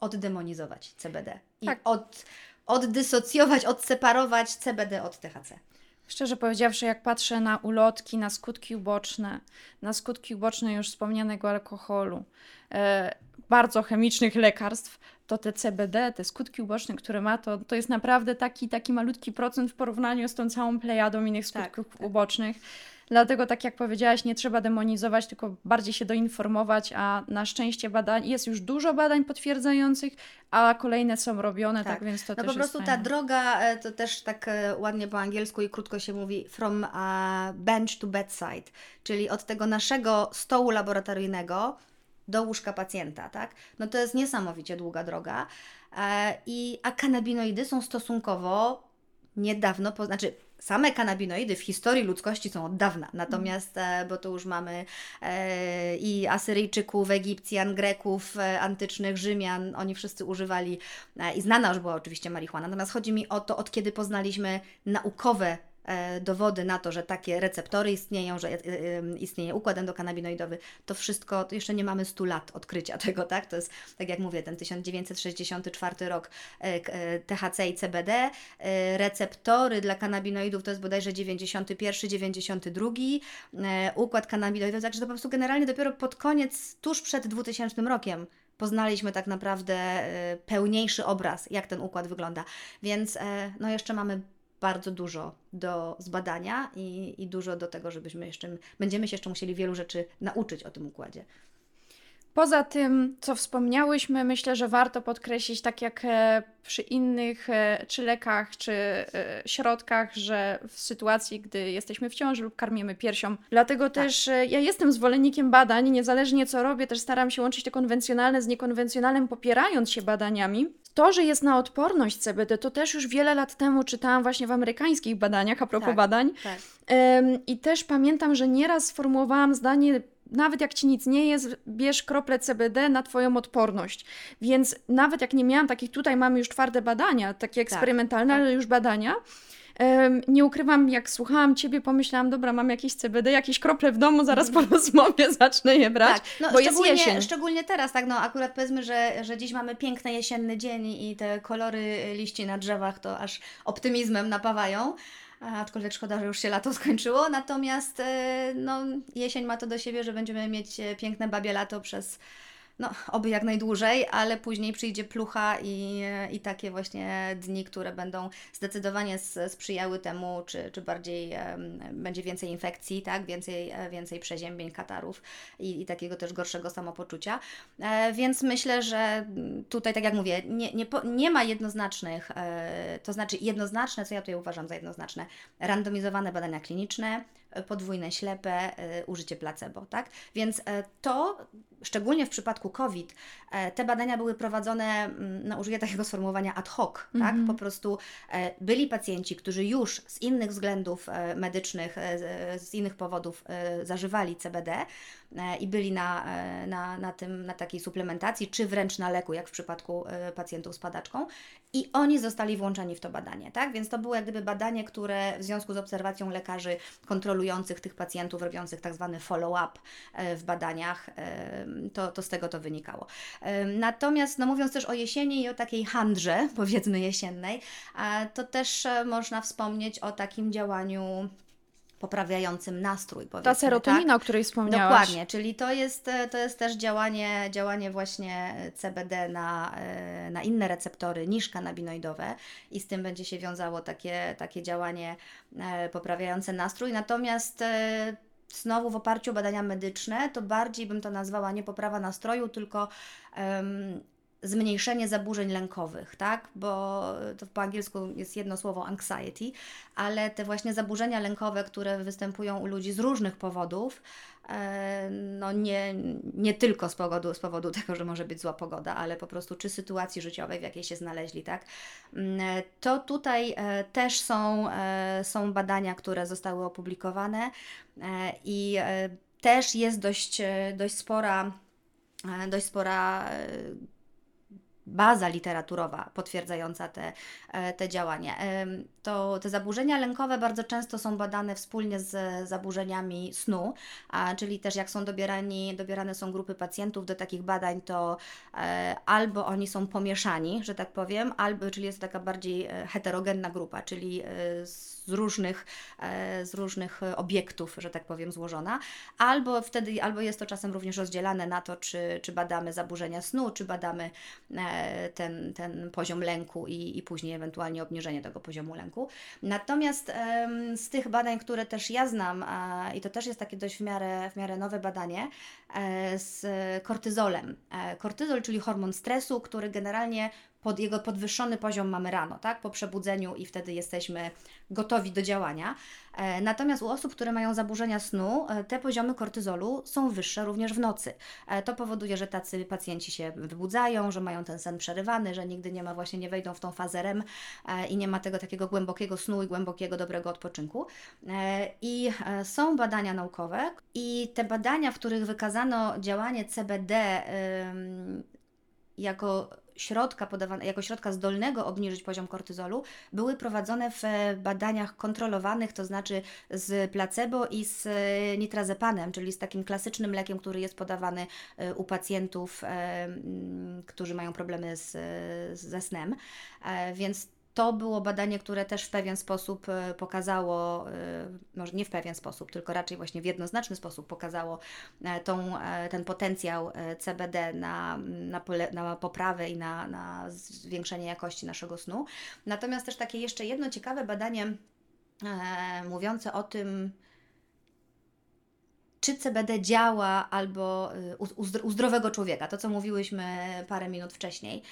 oddemonizować CBD i Tak. od, oddysocjować, odseparować CBD od THC. Szczerze powiedziawszy, jak patrzę na ulotki, na skutki uboczne, na skutki uboczne już wspomnianego alkoholu, e, bardzo chemicznych lekarstw, to te CBD, te skutki uboczne, które ma, to, to jest naprawdę taki, taki malutki procent w porównaniu z tą całą plejadą innych Tak, skutków tak. ubocznych. Dlatego, tak jak powiedziałaś, nie trzeba demonizować, tylko bardziej się doinformować, a na szczęście badań, jest już dużo badań potwierdzających, a kolejne są robione, tak, tak więc to no też po prostu ta droga, e, to też tak e, ładnie po angielsku i krótko się mówi from bench to bedside, czyli od tego naszego stołu laboratoryjnego do łóżka pacjenta, tak? No to jest niesamowicie długa droga. E, I, a kanabinoidy są stosunkowo niedawno, po, znaczy same kanabinoidy w historii ludzkości są od dawna, natomiast, e, bo to już mamy e, i Asyryjczyków, Egipcjan, Greków, e, antycznych Rzymian, oni wszyscy używali e, i znana już była oczywiście marihuana, natomiast chodzi mi o to, od kiedy poznaliśmy naukowe dowody na to, że takie receptory istnieją, że e, e, istnieje układ endokannabinoidowy, to wszystko, to jeszcze nie mamy 100 lat odkrycia tego, tak? To jest, tak jak mówię, ten 1964 rok THC i CBD, receptory dla kanabinoidów to jest bodajże 91, 92, układ kanabinoidowy, także to po prostu generalnie dopiero pod koniec, tuż przed 2000 rokiem poznaliśmy tak naprawdę pełniejszy obraz, jak ten układ wygląda. Więc no jeszcze mamy bardzo dużo do zbadania i, i dużo do tego, żebyśmy jeszcze, będziemy się jeszcze musieli wielu rzeczy nauczyć o tym układzie. Poza tym, co wspomniałyśmy, myślę, że warto podkreślić, tak jak e, przy innych e, czy lekach, czy e, środkach, że w sytuacji, gdy jesteśmy w ciąży lub karmimy piersią. Dlatego tak. też ja jestem zwolennikiem badań, niezależnie co robię, też staram się łączyć te konwencjonalne z niekonwencjonalnym, popierając się badaniami. To, że jest na odporność CBD, to też już wiele lat temu czytałam właśnie w amerykańskich badaniach, a propos tak, badań. Tak. I też pamiętam, że nieraz sformułowałam zdanie nawet jak ci nic nie jest, bierz krople CBD na twoją odporność. Więc nawet jak nie miałam takich, tutaj mamy już twarde badania, takie tak, eksperymentalne, tak, ale już badania. Nie ukrywam, jak słuchałam Ciebie, pomyślałam, dobra, mam jakieś CBD, jakieś krople w domu, zaraz po rozmowie zacznę je brać, tak. no, bo jest jesień. Szczególnie teraz, tak, no akurat powiedzmy, że, że dziś mamy piękny jesienny dzień i te kolory liści na drzewach to aż optymizmem napawają aczkolwiek szkoda, że już się lato skończyło. Natomiast e, no, jesień ma to do siebie, że będziemy mieć e, piękne babie lato przez no, oby jak najdłużej, ale później przyjdzie plucha i, i takie właśnie dni, które będą zdecydowanie sprzyjały temu, czy, czy bardziej um, będzie więcej infekcji, tak, więcej, e, więcej przeziębień, katarów i, i takiego też gorszego samopoczucia. E, więc myślę, że tutaj, tak jak mówię, nie, nie, nie ma jednoznacznych, e, to znaczy jednoznaczne, co ja tutaj uważam za jednoznaczne, randomizowane badania kliniczne, podwójne ślepe, użycie placebo, tak? Więc to szczególnie w przypadku COVID, e, te badania były prowadzone, mm, no użyję takiego sformułowania ad hoc, mm -hmm. tak? Mhm. Po prostu e, byli pacjenci, którzy już z innych względów e, medycznych, z innych powodów zażywali CBD i byli na, na, na, tym, na takiej suplementacji, czy wręcz na leku, jak w przypadku pacjentów z padaczką, i oni zostali włączeni w to badanie, tak? Więc to było jak gdyby badanie, które w związku z obserwacją lekarzy kontrolujących tych pacjentów, robiących tak zwany follow-up w badaniach, to, to z tego to wynikało. Natomiast, no mówiąc też o jesieni i o takiej handrze, powiedzmy jesiennej, to też e, można wspomnieć o takim działaniu poprawiającym nastrój. Ta serotonina, tak? o której wspomniałaś. Dokładnie, czyli to jest, e, to jest też działanie, działanie właśnie CBD na, e, na inne receptory niż kanabinoidowe i z tym będzie się wiązało takie, takie działanie poprawiające nastrój. Natomiast znowu w oparciu o badania medyczne, to bardziej bym to nazwała nie poprawa nastroju, tylko um, zmniejszenie zaburzeń lękowych, tak? Bo to po angielsku jest jedno słowo anxiety, ale te właśnie zaburzenia lękowe, które występują u ludzi z różnych powodów, e, no nie, nie tylko z powodu, z powodu tego, że może być zła pogoda, ale po prostu czy sytuacji życiowej, w jakiej się znaleźli, tak? Mm, to tutaj e, też są, e, są badania, które zostały opublikowane i też jest dość, dość spora dość spora baza literaturowa potwierdzająca te, e, te działania. To te zaburzenia lękowe bardzo często są badane wspólnie z zaburzeniami snu, czyli też jak są dobierani, dobierane są grupy pacjentów do takich badań, to e, albo oni są pomieszani, że tak powiem, albo, czyli jest taka bardziej e, heterogenna grupa, czyli z różnych, z różnych obiektów, że tak powiem, złożona, albo wtedy, albo jest to czasem również rozdzielane na to, czy, czy badamy zaburzenia snu, czy badamy ten, ten poziom lęku i, i później ewentualnie obniżenie tego poziomu lęku. Natomiast z tych badań, które też ja znam, i to też jest takie dość w miarę, w miarę nowe badanie, z kortyzolem. Kortyzol, czyli hormon stresu, który generalnie pod jego podwyższony poziom mamy rano, tak, po przebudzeniu i wtedy jesteśmy gotowi do działania. E, natomiast u osób, które mają zaburzenia snu, e, te poziomy kortyzolu są wyższe również w nocy. E, to powoduje, że tacy pacjenci się wybudzają, że mają ten sen przerywany, że nigdy nie ma właśnie, nie wejdą w tą fazę REM i nie ma tego takiego głębokiego snu i głębokiego, dobrego odpoczynku. I są badania naukowe i te badania, w których wykazano działanie CBD jako środka podawane, jako środka zdolnego obniżyć poziom kortyzolu, były prowadzone w badaniach kontrolowanych, to znaczy z placebo i z nitrazepanem, czyli z takim klasycznym lekiem, który jest podawany e, u pacjentów, e, którzy mają problemy z, ze snem. E, więc to było badanie, które też w pewien sposób e, pokazało, e, może nie w pewien sposób, tylko raczej właśnie w jednoznaczny sposób pokazało e, tą, ten potencjał CBD na, na, na poprawę i na, na zwiększenie jakości naszego snu. Natomiast też takie jeszcze jedno ciekawe badanie mówiące o tym, czy CBD działa albo u, u zdrowego człowieka, to co mówiłyśmy parę minut wcześniej.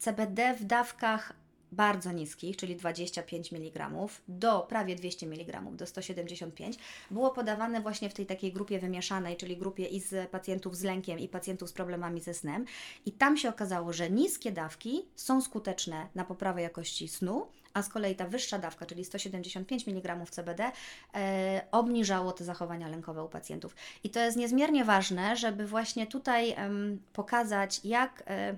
CBD w dawkach bardzo niskich, czyli 25 mg, do prawie 200 mg, do 175, było podawane właśnie w tej takiej grupie wymieszanej, czyli grupie i z pacjentów z lękiem i pacjentów z problemami ze snem. I tam się okazało, że niskie dawki są skuteczne na poprawę jakości snu, a z kolei ta wyższa dawka, czyli 175 mg CBD, e, obniżało te zachowania lękowe u pacjentów. I to jest niezmiernie ważne, żeby właśnie tutaj pokazać, jak e,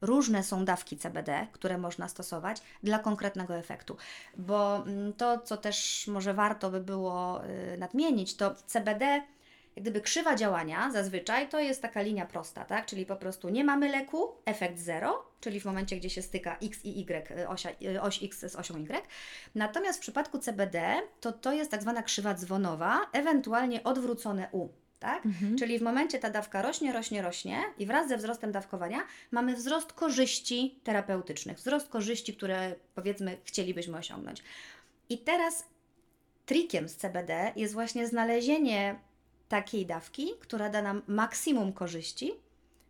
różne są dawki CBD, które można stosować dla konkretnego efektu. Bo mm, to, co też może warto by było y, nadmienić, to CBD jak gdyby krzywa działania zazwyczaj to jest taka linia prosta, tak? Czyli po prostu nie mamy leku, efekt zero, czyli w momencie, gdzie się styka x i y, y osia, y, oś x z osią y. Natomiast w przypadku CBD to to jest tak zwana krzywa dzwonowa, ewentualnie odwrócone U tak? Mhm. Czyli w momencie ta dawka rośnie, rośnie, rośnie i wraz ze wzrostem dawkowania mamy wzrost korzyści terapeutycznych, wzrost korzyści, które powiedzmy chcielibyśmy osiągnąć. I teraz trikiem z CBD jest właśnie znalezienie takiej dawki, która da nam maksimum korzyści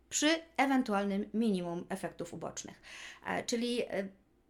przy ewentualnym minimum efektów ubocznych. E, czyli e,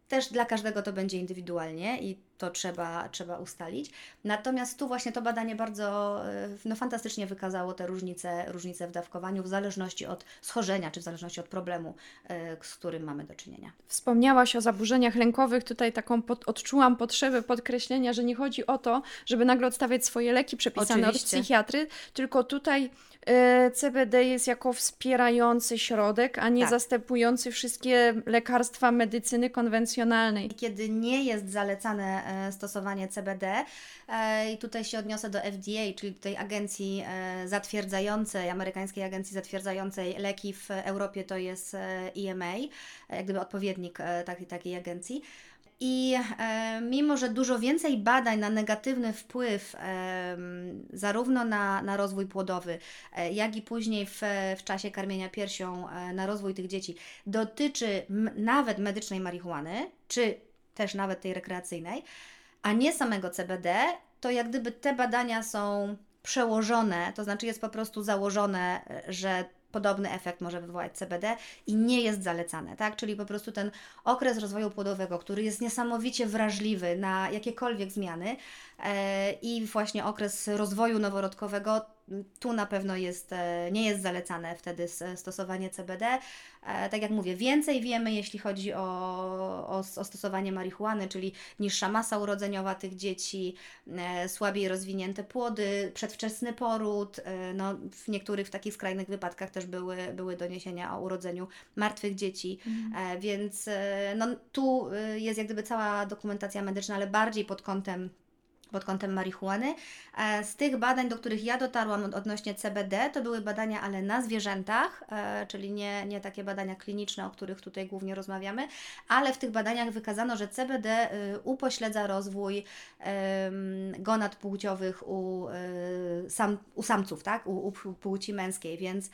też dla każdego to będzie indywidualnie i to trzeba, trzeba ustalić. Natomiast tu właśnie to badanie bardzo e, no, fantastycznie wykazało te różnice, różnice w dawkowaniu w zależności od schorzenia, czy w zależności od problemu, e, z którym mamy do czynienia. Wspomniałaś o zaburzeniach lękowych. Tutaj taką pod, odczułam potrzebę podkreślenia, że nie chodzi o to, żeby nagle odstawiać swoje leki przepisane Oczywiście. od psychiatry, tylko tutaj e, CBD jest jako wspierający środek, a nie tak. zastępujący wszystkie lekarstwa medycyny konwencjonalnej. Kiedy nie jest zalecane stosowanie CBD. E, I tutaj się odniosę do FDA, czyli tej agencji e, zatwierdzającej, amerykańskiej agencji zatwierdzającej leki w Europie to jest EMA, jak gdyby odpowiednik takiej, takiej agencji. I e, mimo, że dużo więcej badań na negatywny wpływ e, zarówno na, na rozwój płodowy, e, jak i później w, w czasie karmienia piersią na rozwój tych dzieci dotyczy nawet medycznej marihuany, czy też nawet tej rekreacyjnej, a nie samego CBD, to jak gdyby te badania są przełożone, to znaczy jest po prostu założone, że podobny efekt może wywołać CBD i nie jest zalecane, tak? Czyli po prostu ten okres rozwoju płodowego, który jest niesamowicie wrażliwy na jakiekolwiek zmiany e, i właśnie okres rozwoju noworodkowego tu na pewno jest, e, nie jest zalecane wtedy stosowanie CBD. E, tak jak mówię, więcej wiemy, jeśli chodzi o, o, o stosowanie marihuany, czyli niższa masa urodzeniowa tych dzieci, e, słabiej rozwinięte płody, przedwczesny poród. No, w niektórych w takich skrajnych wypadkach też były, były doniesienia o urodzeniu martwych dzieci, mhm. więc no, tu jest jak gdyby cała dokumentacja medyczna, ale bardziej pod kątem pod kątem marihuany. E, z tych badań, do których ja dotarłam odnośnie CBD, to były badania, ale na zwierzętach, e, czyli nie, nie takie badania kliniczne, o których tutaj głównie rozmawiamy, ale w tych badaniach wykazano, że CBD y, upośledza rozwój gonad płciowych u, y, sam, u samców, tak? u, u płci męskiej, więc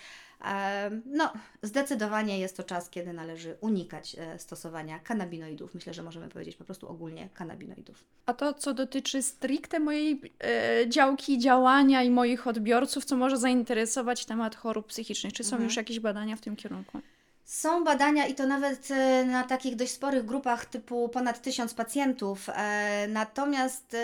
No, zdecydowanie jest to czas, kiedy należy unikać e, stosowania kanabinoidów. Myślę, że możemy powiedzieć po prostu ogólnie kanabinoidów. A to, co dotyczy stricte mojej e, działki działania i moich odbiorców, co może zainteresować temat chorób psychicznych. Czy są Mhm. już jakieś badania w tym kierunku? Są badania i to nawet e, na takich dość sporych grupach typu ponad tysiąc pacjentów, e, natomiast e,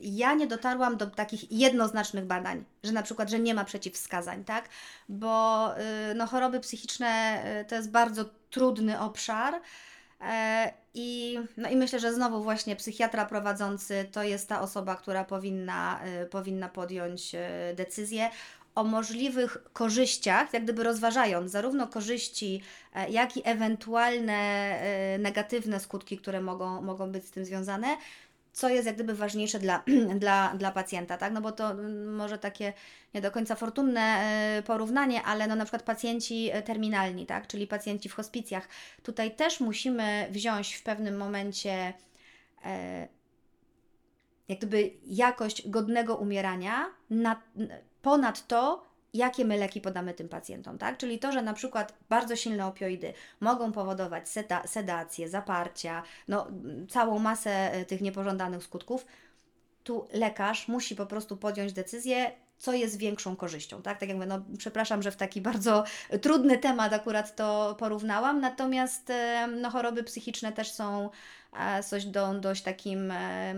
ja nie dotarłam do takich jednoznacznych badań, że na przykład, że nie ma przeciwwskazań, tak? Bo no, choroby psychiczne to jest bardzo trudny obszar. I, no i myślę, że znowu właśnie psychiatra prowadzący to jest ta osoba, która powinna, powinna podjąć decyzję o możliwych korzyściach, jak gdyby rozważając zarówno korzyści, e, jak i ewentualne e, negatywne skutki, które mogą, mogą być z tym związane, co jest jak gdyby ważniejsze dla, dla, dla pacjenta, tak? No bo to mm, może takie nie do końca fortunne e, porównanie, ale no na przykład pacjenci terminalni, tak? Czyli pacjenci w hospicjach. Tutaj też musimy wziąć w pewnym momencie e, jak gdyby jakość godnego umierania na, ponad to, jakie my leki podamy tym pacjentom, tak? Czyli to, że na przykład bardzo silne opioidy mogą powodować seda, sedację, zaparcia, no całą masę e, tych niepożądanych skutków, tu lekarz musi po prostu podjąć decyzję, co jest większą korzyścią, tak? Tak jakby, no przepraszam, że w taki bardzo trudny temat akurat to porównałam, natomiast e, no, choroby psychiczne też są coś do, dość takim e,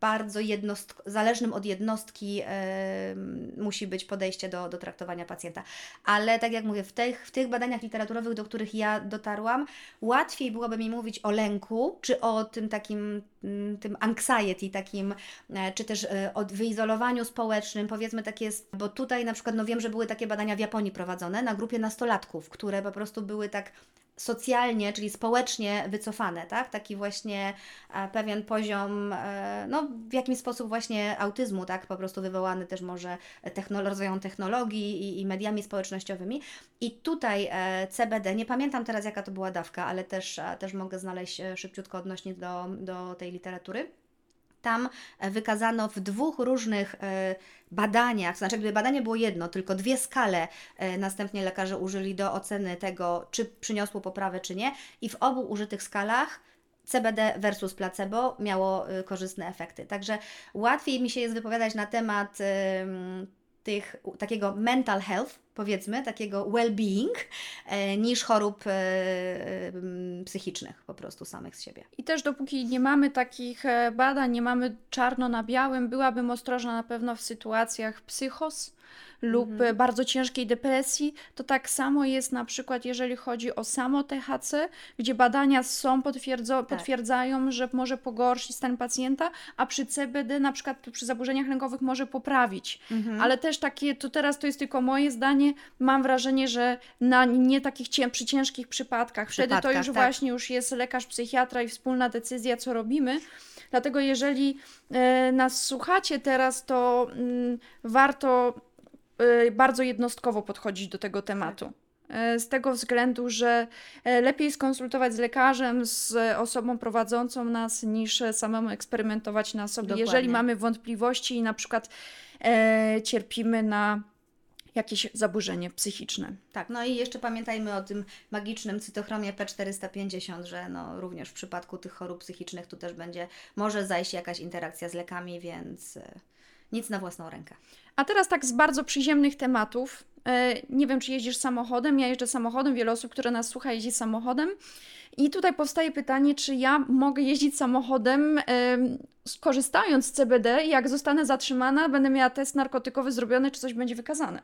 bardzo jednostk- zależnym od jednostki e, musi być podejście do, do traktowania pacjenta. Ale tak jak mówię, w tych, w tych badaniach literaturowych, do których ja dotarłam, łatwiej byłoby mi mówić o lęku, czy o tym takim mm, tym anxiety, takim, e, czy też o wyizolowaniu społecznym, powiedzmy tak jest, bo tutaj na przykład, no wiem, że były takie badania w Japonii prowadzone na grupie nastolatków, które po prostu były tak socjalnie, czyli społecznie wycofane, tak? Taki właśnie e, pewien poziom, e, no w jakiś sposób właśnie autyzmu, tak? Po prostu wywołany też może technolo- rozwojem technologii i, i mediami społecznościowymi. I tutaj e, CBD, nie pamiętam teraz jaka to była dawka, ale też, też mogę znaleźć szybciutko odnośnie do, do tej literatury. Tam e, wykazano w dwóch różnych e, badaniach, znaczy gdyby badanie było jedno, tylko dwie skale e, następnie lekarze użyli do oceny tego, czy przyniosło poprawę, czy nie, i w obu użytych skalach CBD versus placebo miało korzystne efekty. Także łatwiej mi się jest wypowiadać na temat tych, takiego mental health, powiedzmy, takiego well-being, e, niż chorób e, psychicznych po prostu samych z siebie. I też dopóki nie mamy takich e, badań, nie mamy czarno na białym, byłabym ostrożna na pewno w sytuacjach psychos lub Mhm. e, bardzo ciężkiej depresji. To tak samo jest na przykład, jeżeli chodzi o samo THC, gdzie badania są, potwierdzo- Tak. potwierdzają, że może pogorszyć stan pacjenta, a przy CBD na przykład przy zaburzeniach lękowych może poprawić. Mhm. Ale też takie, to teraz to jest tylko moje zdanie, mam wrażenie, że na nie takich cię, przy ciężkich przypadkach, wtedy to Przypadkach, już tak. właśnie już jest lekarz, psychiatra i wspólna decyzja, co robimy. Dlatego jeżeli e, nas słuchacie teraz, to mm, warto bardzo jednostkowo podchodzić do tego tematu. E, Z tego względu, że e, lepiej skonsultować z lekarzem, z osobą prowadzącą nas, niż samemu eksperymentować na sobie. Dokładnie. Jeżeli mamy wątpliwości i na przykład e, cierpimy na jakieś zaburzenie psychiczne. Tak, no i jeszcze pamiętajmy o tym magicznym cytochromie P450, że no również w przypadku tych chorób psychicznych tu też będzie, może zajść jakaś interakcja z lekami, więc nic na własną rękę. A teraz tak z bardzo przyziemnych tematów. E, Nie wiem, czy jeździsz samochodem. Ja jeżdżę samochodem. Wiele osób, które nas słucha, jeździ samochodem. I tutaj powstaje pytanie, czy ja mogę jeździć samochodem, em, skorzystając z CBD i jak zostanę zatrzymana, będę miała test narkotykowy zrobiony, czy coś będzie wykazane.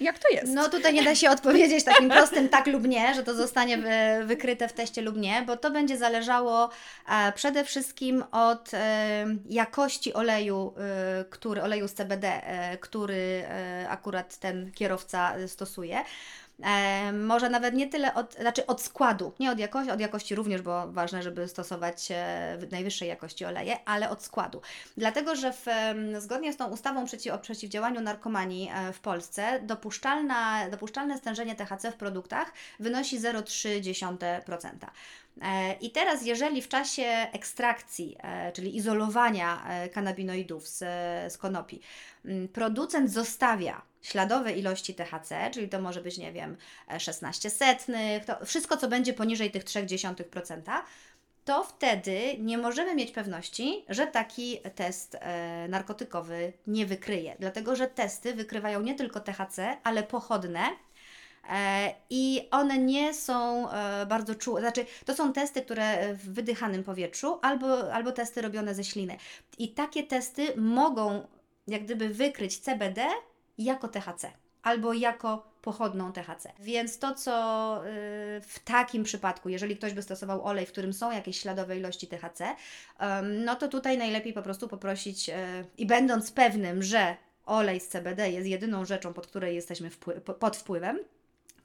Jak to jest? No tutaj nie da się odpowiedzieć takim prostym tak lub nie, że to zostanie wy, wykryte w teście lub nie, bo to będzie zależało e, przede wszystkim od e, jakości oleju, e, który, oleju z CBD, e, który e, akurat ten kierowca stosuje. E, może nawet nie tyle od, znaczy od składu, nie od jakości, od jakości również, bo ważne, żeby stosować e, najwyższej jakości oleje, ale od składu. Dlatego, że w, zgodnie z tą ustawą przeciw, o przeciwdziałaniu narkomanii e, w Polsce dopuszczalne stężenie THC w produktach wynosi 0,3%. E, I teraz, jeżeli w czasie ekstrakcji, e, czyli izolowania e, kanabinoidów z, z konopi, mm, producent zostawia śladowe ilości THC, czyli to może być, nie wiem, 16 setnych, to wszystko, co będzie poniżej tych 0,3%, to wtedy nie możemy mieć pewności, że taki test narkotykowy nie wykryje. Dlatego, że testy wykrywają nie tylko THC, ale pochodne. E, I one nie są e, bardzo czułe, znaczy to są testy, które w wydychanym powietrzu albo, albo testy robione ze śliny. I takie testy mogą jak gdyby wykryć CBD jako THC albo jako pochodną THC. Więc to, co y, w takim przypadku, jeżeli ktoś by stosował olej, w którym są jakieś śladowe ilości THC, no to tutaj najlepiej po prostu poprosić y, i będąc pewnym, że olej z CBD jest jedyną rzeczą, pod której jesteśmy pod wpływem,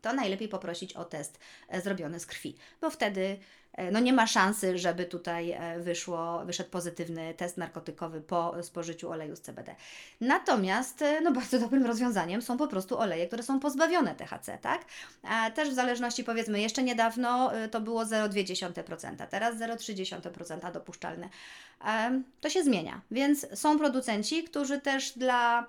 to najlepiej poprosić o test e, zrobiony z krwi, bo wtedy e, no nie ma szansy, żeby tutaj e, wyszło, wyszedł pozytywny test narkotykowy po spożyciu oleju z CBD. Natomiast no bardzo dobrym rozwiązaniem są po prostu oleje, które są pozbawione THC, tak? A też w zależności powiedzmy, jeszcze niedawno to było 0,2%, teraz 0,3% dopuszczalne. To się zmienia, więc są producenci, którzy też dla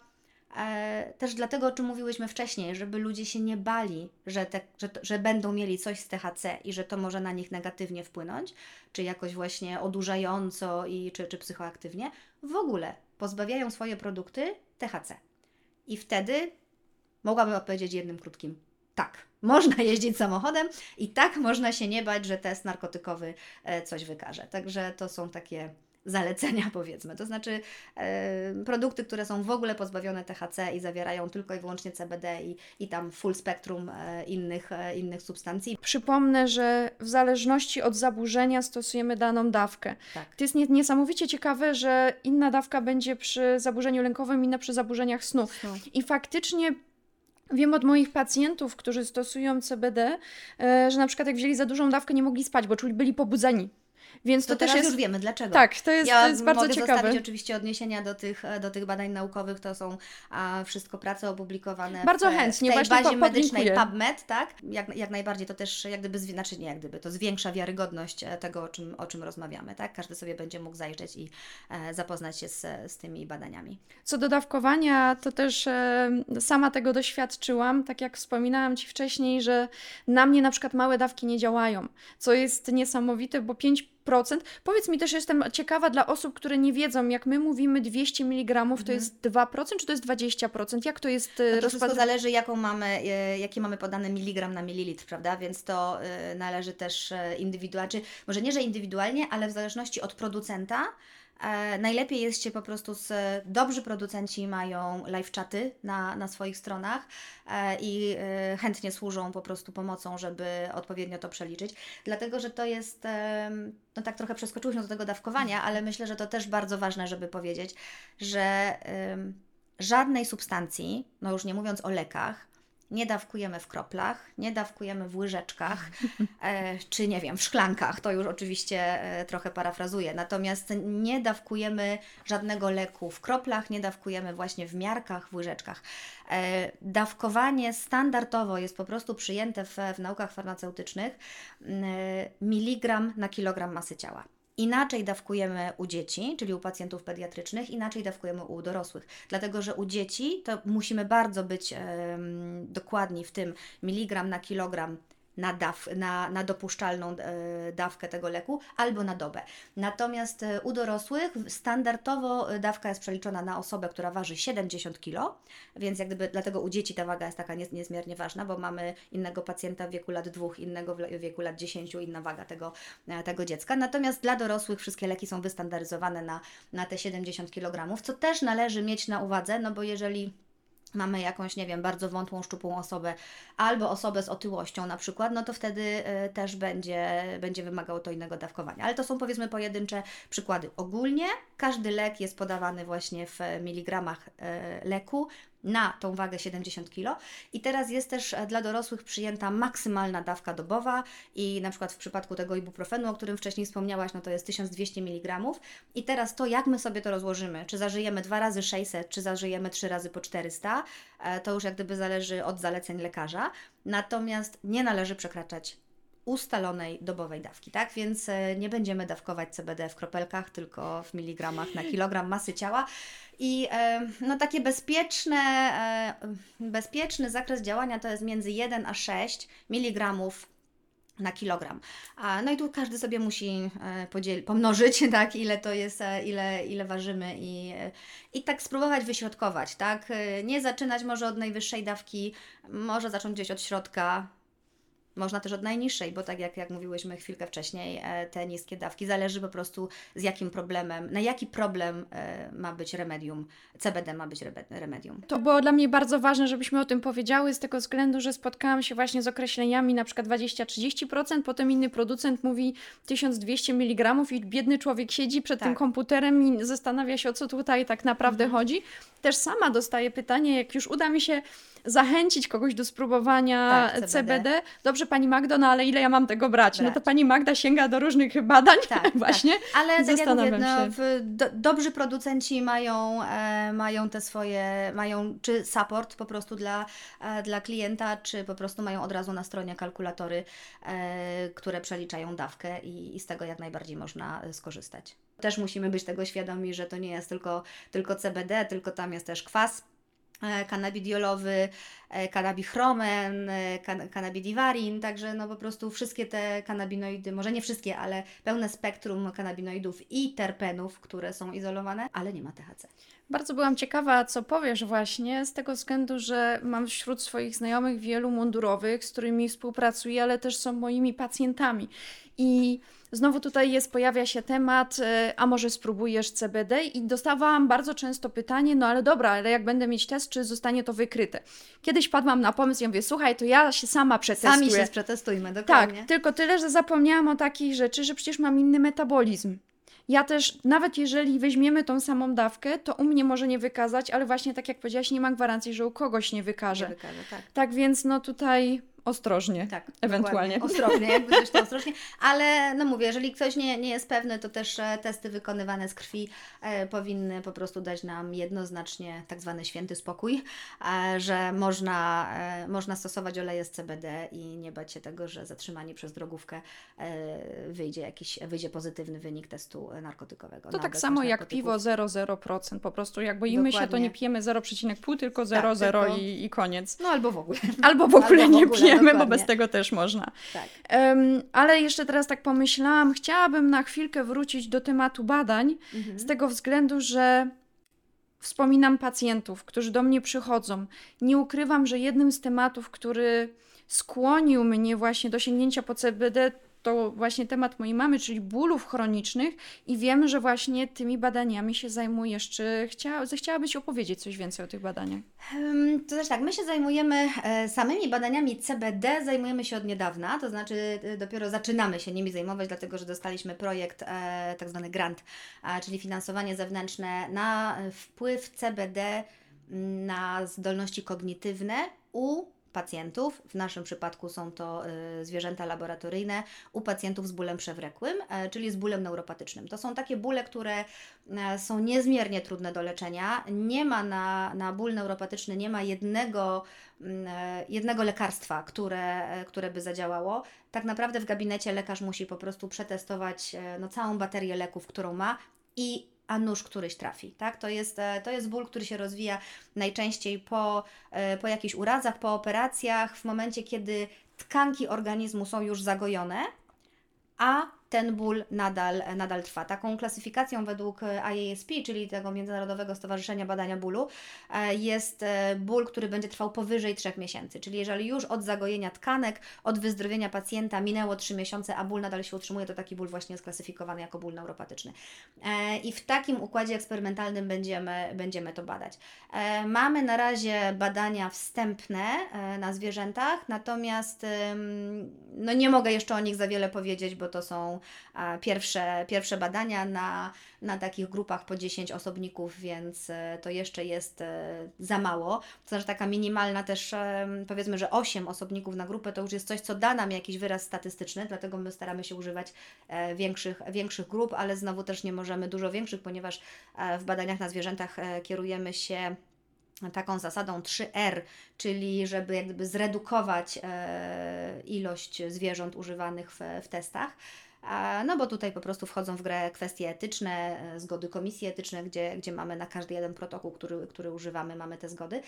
też dlatego, o czym mówiłyśmy wcześniej, żeby ludzie się nie bali, że, te, że, że będą mieli coś z THC i że to może na nich negatywnie wpłynąć, czy jakoś właśnie odurzająco i, czy, czy psychoaktywnie, w ogóle pozbawiają swoje produkty THC. I wtedy mogłabym odpowiedzieć jednym krótkim tak. Można jeździć samochodem i tak można się nie bać, że test narkotykowy e, coś wykaże. Także to są takie zalecenia, powiedzmy. To znaczy e, produkty, które są w ogóle pozbawione THC i zawierają tylko i wyłącznie CBD i, i tam full spektrum e, innych, e, innych substancji. Przypomnę, że w zależności od zaburzenia stosujemy daną dawkę. Tak. To jest niesamowicie ciekawe, że inna dawka będzie przy zaburzeniu lękowym, inna przy zaburzeniach snu. snu. I faktycznie Wiem od moich pacjentów, którzy stosują CBD, że na przykład jak wzięli za dużą dawkę, nie mogli spać, bo czuli byli pobudzeni. Więc to, to też jest... już wiemy dlaczego. Tak, to jest, ja to jest bardzo mogę ciekawe. zostawić oczywiście odniesienia do tych, do tych badań naukowych, to są a, wszystko prace opublikowane bardzo w, chętnie, w tej bazie po, medycznej PubMed, tak? Jak, jak najbardziej to też jak gdyby, znaczy nie jak gdyby, to zwiększa wiarygodność e, tego, o czym, o czym rozmawiamy, tak? Każdy sobie będzie mógł zajrzeć i e, zapoznać się z, z tymi badaniami. Co do dawkowania, to też e, sama tego doświadczyłam, tak jak wspominałam Ci wcześniej, że na mnie na przykład małe dawki nie działają, co jest niesamowite, bo 5 Powiedz mi też, jestem ciekawa dla osób, które nie wiedzą, jak my mówimy 200 mg, to mhm. jest 2% czy to jest 20%? Jak to jest e, no to wszystko zależy, jaką mamy, e, jaki mamy podane miligram na mililitr, prawda? Więc to e, należy też indywidualnie, może nie, że indywidualnie, ale w zależności od producenta, najlepiej jest się po prostu z. Dobrzy producenci mają live chaty na, na swoich stronach e, i e, chętnie służą po prostu pomocą, żeby odpowiednio to przeliczyć. Dlatego, że to jest. no tak trochę przeskoczyłyśmy do tego dawkowania, ale myślę, że to też bardzo ważne, żeby powiedzieć, że żadnej substancji, no już nie mówiąc o lekach, nie dawkujemy w kroplach, nie dawkujemy w łyżeczkach, e, czy nie wiem, w szklankach, to już oczywiście e, trochę parafrazuję. Natomiast nie dawkujemy żadnego leku w kroplach, nie dawkujemy właśnie w miarkach, w łyżeczkach. E, dawkowanie standardowo jest po prostu przyjęte w, w naukach farmaceutycznych miligram na kilogram masy ciała. Inaczej dawkujemy u dzieci, czyli u pacjentów pediatrycznych, inaczej dawkujemy u dorosłych. Dlatego, że u dzieci to musimy bardzo być dokładni w tym miligram na kilogram na, daw, na, na dopuszczalną e, dawkę tego leku albo na dobę. Natomiast e, u dorosłych standardowo e, dawka jest przeliczona na osobę, która waży 70 kg, więc jak gdyby dlatego u dzieci ta waga jest taka niezmiernie ważna, bo mamy innego pacjenta w wieku lat 2, innego w wieku lat 10, inna waga tego, tego dziecka. Natomiast dla dorosłych wszystkie leki są wystandaryzowane na, na te 70 kg, co też należy mieć na uwadze, no bo jeżeli mamy jakąś, nie wiem, bardzo wątłą, szczupłą osobę, albo osobę z otyłością na przykład, no to wtedy y, też będzie, będzie wymagało to innego dawkowania. Ale to są powiedzmy pojedyncze przykłady. Ogólnie każdy lek jest podawany właśnie w miligramach y, leku, na tą wagę 70 kg. I teraz jest też e, dla dorosłych przyjęta maksymalna dawka dobowa i na przykład w przypadku tego ibuprofenu, o którym wcześniej wspomniałaś, no to jest 1200 mg. I teraz to, jak my sobie to rozłożymy, czy zażyjemy dwa razy 600, czy zażyjemy trzy razy po 400, e, to już jak gdyby zależy od zaleceń lekarza. Natomiast nie należy przekraczać ustalonej dobowej dawki, tak? Więc e, nie będziemy dawkować CBD w kropelkach, tylko w miligramach na kilogram masy ciała. I e, no takie bezpieczne, e, bezpieczny zakres działania to jest między 1 a 6 miligramów na kilogram. No i tu każdy sobie musi podziel- pomnożyć, tak, ile to jest, ile, ile ważymy i, i tak spróbować wyśrodkować, tak. Nie zaczynać może od najwyższej dawki, może zacząć gdzieś od środka, można też od najniższej, bo tak jak, jak mówiłyśmy chwilkę wcześniej, e, te niskie dawki zależy po prostu z jakim problemem, na jaki problem e, ma być remedium, CBD ma być remedium. To było dla mnie bardzo ważne, żebyśmy o tym powiedziały, z tego względu, że spotkałam się właśnie z określeniami na przykład 20-30%, potem inny producent mówi 1200 mg i biedny człowiek siedzi przed tym Tak. komputerem i zastanawia się, o co tutaj tak naprawdę Mhm. chodzi. Też sama dostaję pytanie, jak już uda mi się zachęcić kogoś do spróbowania Tak, CBD. CBD. Dobrze, pani Magdo, no ale ile ja mam tego brać? No to Brać. pani Magda sięga do różnych badań Tak, właśnie. Ale tak jak mówię, Zastanawiam no, do, dobrzy producenci mają, e, mają te swoje, mają czy support po prostu dla, e, dla klienta, czy po prostu mają od razu na stronie kalkulatory, e, które przeliczają dawkę i, i z tego jak najbardziej można skorzystać. Też musimy być tego świadomi, że to nie jest tylko, tylko CBD, tylko tam jest też kwas kanabidiolowy, e, kanabichromen, e, kan- kanabidiwarin, także no po prostu wszystkie te kanabinoidy, może nie wszystkie, ale pełne spektrum kanabinoidów i terpenów, które są izolowane, ale nie ma THC. Bardzo byłam ciekawa, co powiesz właśnie, z tego względu, że mam wśród swoich znajomych wielu mundurowych, z którymi współpracuję, ale też są moimi pacjentami. I znowu tutaj jest, pojawia się temat, e, a może spróbujesz CBD? I dostawałam bardzo często pytanie, no ale dobra, ale jak będę mieć test, czy zostanie to wykryte? Kiedyś padłam na pomysł, ja mówię, słuchaj, to ja się sama przetestuję. Sami się przetestujmy, Tak, dokładnie. tylko tyle, że zapomniałam o takiej rzeczy, że przecież mam inny metabolizm. Ja też, nawet jeżeli weźmiemy tą samą dawkę, to u mnie może nie wykazać, ale właśnie tak jak powiedziałaś, nie mam gwarancji, że u kogoś nie wykaże. Nie wykaże, tak. Tak więc no tutaj ostrożnie. Tak, Ewentualnie. dokładnie. Ostrożnie, jakby coś to ostrożnie. Ale no mówię, jeżeli ktoś nie, nie jest pewny, to też e, testy wykonywane z krwi e, powinny po prostu dać nam jednoznacznie tak zwany święty spokój, e, że można, e, można stosować oleje z CBD i nie bać się tego, że zatrzymanie przez drogówkę e, wyjdzie jakiś, wyjdzie pozytywny wynik testu narkotykowego. To tak samo jak piwo 0,0%. Po prostu jak boimy się, to Dokładnie. nie pijemy 0,5, tylko 0,0 tylko- i, i koniec. No albo w ogóle. Albo w ogóle Albo w nie ogóle, bo bez tego też można. Tak. Em, ale jeszcze teraz tak pomyślałam, chciałabym na chwilkę wrócić do tematu badań, Mhm. z tego względu, że wspominam pacjentów, którzy do mnie przychodzą. Nie ukrywam, że jednym z tematów, który skłonił mnie właśnie do sięgnięcia po CBD, to właśnie temat mojej mamy, czyli bólów chronicznych i wiem, że właśnie tymi badaniami się zajmujesz. Czy chcia, zechciałabyś opowiedzieć coś więcej o tych badaniach? To też tak, my się zajmujemy e, samymi badaniami CBD, zajmujemy się od niedawna, to znaczy e, dopiero zaczynamy się nimi zajmować, dlatego że dostaliśmy projekt, e, tak zwany grant, czyli finansowanie zewnętrzne na wpływ CBD na zdolności kognitywne u pacjentów, w naszym przypadku są to e, zwierzęta laboratoryjne, u pacjentów z bólem przewlekłym, e, czyli z bólem neuropatycznym. To są takie bóle, które e, są niezmiernie trudne do leczenia. Nie ma na, na ból neuropatyczny, nie ma jednego, mm, e, jednego lekarstwa, które, które by zadziałało. Tak naprawdę w gabinecie lekarz musi po prostu przetestować no, całą baterię leków, którą ma i a nóż któryś trafi. Tak? To, jest, e, to jest ból, który się rozwija najczęściej po, e, po jakichś urazach, po operacjach, w momencie, kiedy tkanki organizmu są już zagojone, a ten ból nadal, nadal trwa. Taką klasyfikacją według IASP, czyli tego Międzynarodowego Stowarzyszenia Badania Bólu, e, jest e, ból, który będzie trwał powyżej 3 miesięcy. Czyli jeżeli już od zagojenia tkanek, od wyzdrowienia pacjenta minęło 3 miesiące, a ból nadal się utrzymuje, to taki ból właśnie jest klasyfikowany jako ból neuropatyczny. E, I w takim układzie eksperymentalnym będziemy, będziemy to badać. E, Mamy na razie badania wstępne e, na zwierzętach, natomiast no nie mogę jeszcze o nich za wiele powiedzieć, bo to są e, pierwsze, pierwsze badania na, na takich grupach po 10 osobników, więc e, to jeszcze jest e, za mało. To znaczy taka minimalna też, em, powiedzmy, że 8 osobników na grupę to już jest coś, co da nam jakiś wyraz statystyczny, dlatego my staramy się używać e, większych, większych grup, ale znowu też nie możemy dużo większych, ponieważ e, w badaniach na zwierzętach e, kierujemy się taką zasadą 3R, czyli żeby jakby zredukować ilość zwierząt używanych w, w testach. No bo tutaj po prostu wchodzą w grę kwestie etyczne, e, zgody komisji etyczne, gdzie, gdzie mamy na każdy jeden protokół, który, który używamy, mamy te zgody.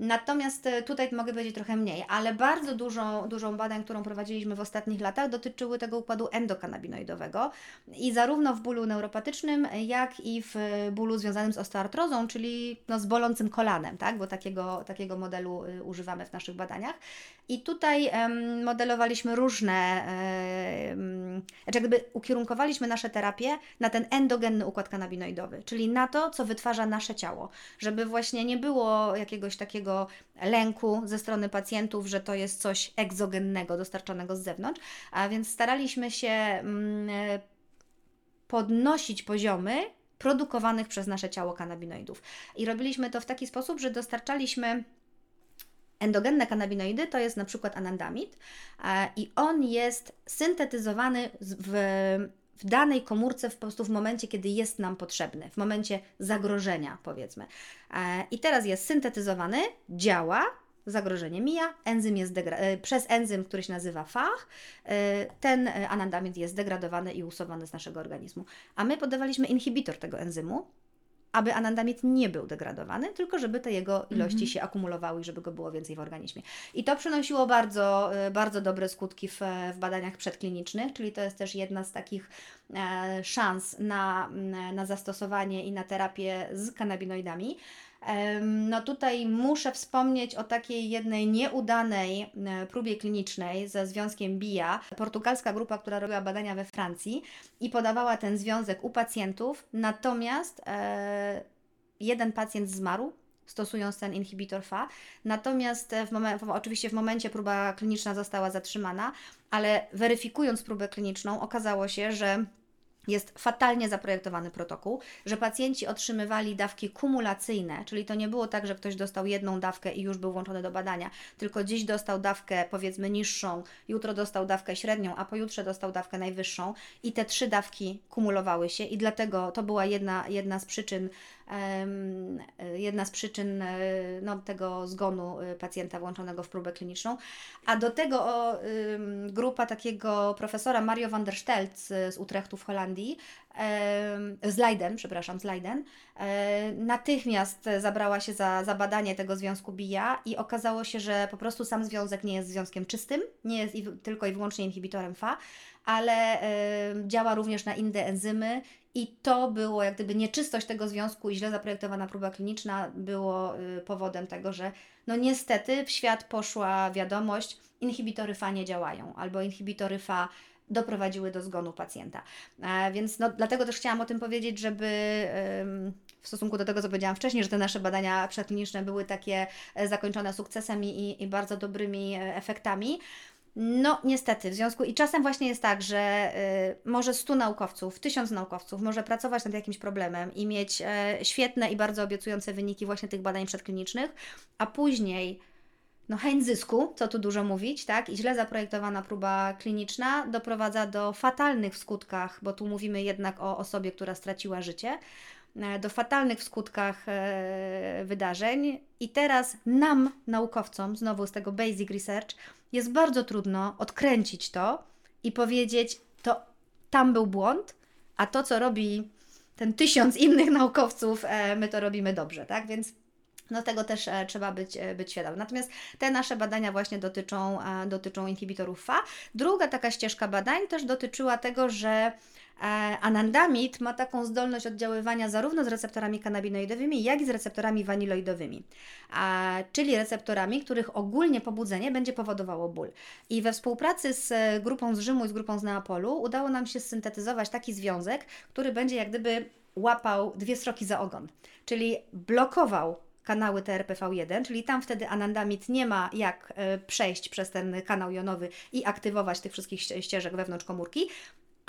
Natomiast e, tutaj mogę powiedzieć trochę mniej, ale bardzo dużą, dużą badań, którą prowadziliśmy w ostatnich latach, dotyczyły tego układu endokanabinoidowego i zarówno w bólu neuropatycznym, jak i w bólu związanym z osteoartrozą, czyli no, z bolącym kolanem, tak? bo takiego, takiego modelu używamy w naszych badaniach. I tutaj modelowaliśmy różne, um, jakby ukierunkowaliśmy nasze terapie na ten endogenny układ kanabinoidowy, czyli na to, co wytwarza nasze ciało, żeby właśnie nie było jakiegoś takiego lęku ze strony pacjentów, że to jest coś egzogennego, dostarczonego z zewnątrz, a więc staraliśmy się um, podnosić poziomy produkowanych przez nasze ciało kanabinoidów. I robiliśmy to w taki sposób, że dostarczaliśmy Endogenne kanabinoidy to jest na przykład anandamid e, i on jest syntetyzowany w, w danej komórce po prostu w momencie, kiedy jest nam potrzebny, w momencie zagrożenia powiedzmy. E, I teraz jest syntetyzowany, działa, zagrożenie mija, enzym jest e, przez enzym, który się nazywa FAH, ten anandamid jest degradowany i usuwany z naszego organizmu. A my podawaliśmy inhibitor tego enzymu, aby anandamid nie był degradowany, tylko żeby te jego ilości mhm. się akumulowały i żeby go było więcej w organizmie. I to przynosiło bardzo, y, bardzo dobre skutki w, w badaniach przedklinicznych, czyli to jest też jedna z takich e, szans na, na zastosowanie i na terapię z kanabinoidami. No tutaj muszę wspomnieć o takiej jednej nieudanej e, próbie klinicznej ze związkiem BIA. Portugalska grupa, która robiła badania we Francji i podawała ten związek u pacjentów, natomiast e, jeden pacjent zmarł stosując ten inhibitor FA. Natomiast w momen- oczywiście w momencie próba kliniczna została zatrzymana, ale weryfikując próbę kliniczną okazało się, że jest fatalnie zaprojektowany protokół, że pacjenci otrzymywali dawki kumulacyjne, czyli to nie było tak, że ktoś dostał jedną dawkę i już był włączony do badania, tylko dziś dostał dawkę powiedzmy niższą, jutro dostał dawkę średnią, a pojutrze dostał dawkę najwyższą i te trzy dawki kumulowały się i dlatego to była jedna, jedna z przyczyn jedna z przyczyn e, no, tego zgonu e, pacjenta włączonego w próbę kliniczną. A do tego grupa takiego profesora Mario van der Stelz z Utrechtu w Holandii, z Leiden, przepraszam, z Leiden, e, natychmiast zabrała się za, za badanie tego związku BIA i okazało się, że po prostu sam związek nie jest związkiem czystym, nie jest tylko i wyłącznie inhibitorem FA, ale działa również na inne enzymy i to było, jak gdyby nieczystość tego związku i źle zaprojektowana próba kliniczna było y, powodem tego, że no niestety w świat poszła wiadomość, inhibitory FA nie działają, albo inhibitory FA doprowadziły do zgonu pacjenta. E, więc no, dlatego też chciałam o tym powiedzieć, żeby w stosunku do tego, co powiedziałam wcześniej, że te nasze badania przedkliniczne były takie e, zakończone sukcesem i, i bardzo dobrymi e, efektami, no, niestety, w związku i czasem właśnie jest tak, że y, może 100 naukowców, 1000 naukowców może pracować nad jakimś problemem i mieć y, świetne i bardzo obiecujące wyniki właśnie tych badań przedklinicznych, a później no chęć zysku, co tu dużo mówić, tak, i źle zaprojektowana próba kliniczna doprowadza do fatalnych skutkach, bo tu mówimy jednak o osobie, która straciła życie, do fatalnych w skutkach e, wydarzeń. I teraz nam, naukowcom, znowu z tego basic research, jest bardzo trudno odkręcić to i powiedzieć, to tam był błąd, a to, co robi ten tysiąc innych naukowców, e, my to robimy dobrze, tak? Więc no tego też trzeba być, być świadomym. Natomiast te nasze badania właśnie dotyczą, dotyczą inhibitorów FA. Druga taka ścieżka badań też dotyczyła tego, że E, anandamid ma taką zdolność oddziaływania zarówno z receptorami kanabinoidowymi, jak i z receptorami waniloidowymi, czyli receptorami, których ogólnie pobudzenie będzie powodowało ból. I we współpracy z grupą z Rzymu i z grupą z Neapolu udało nam się syntetyzować taki związek, który będzie jak gdyby łapał dwie sroki za ogon, czyli blokował kanały TRPV1, czyli tam wtedy anandamid nie ma jak e, przejść przez ten kanał jonowy i aktywować tych wszystkich ścieżek wewnątrz komórki,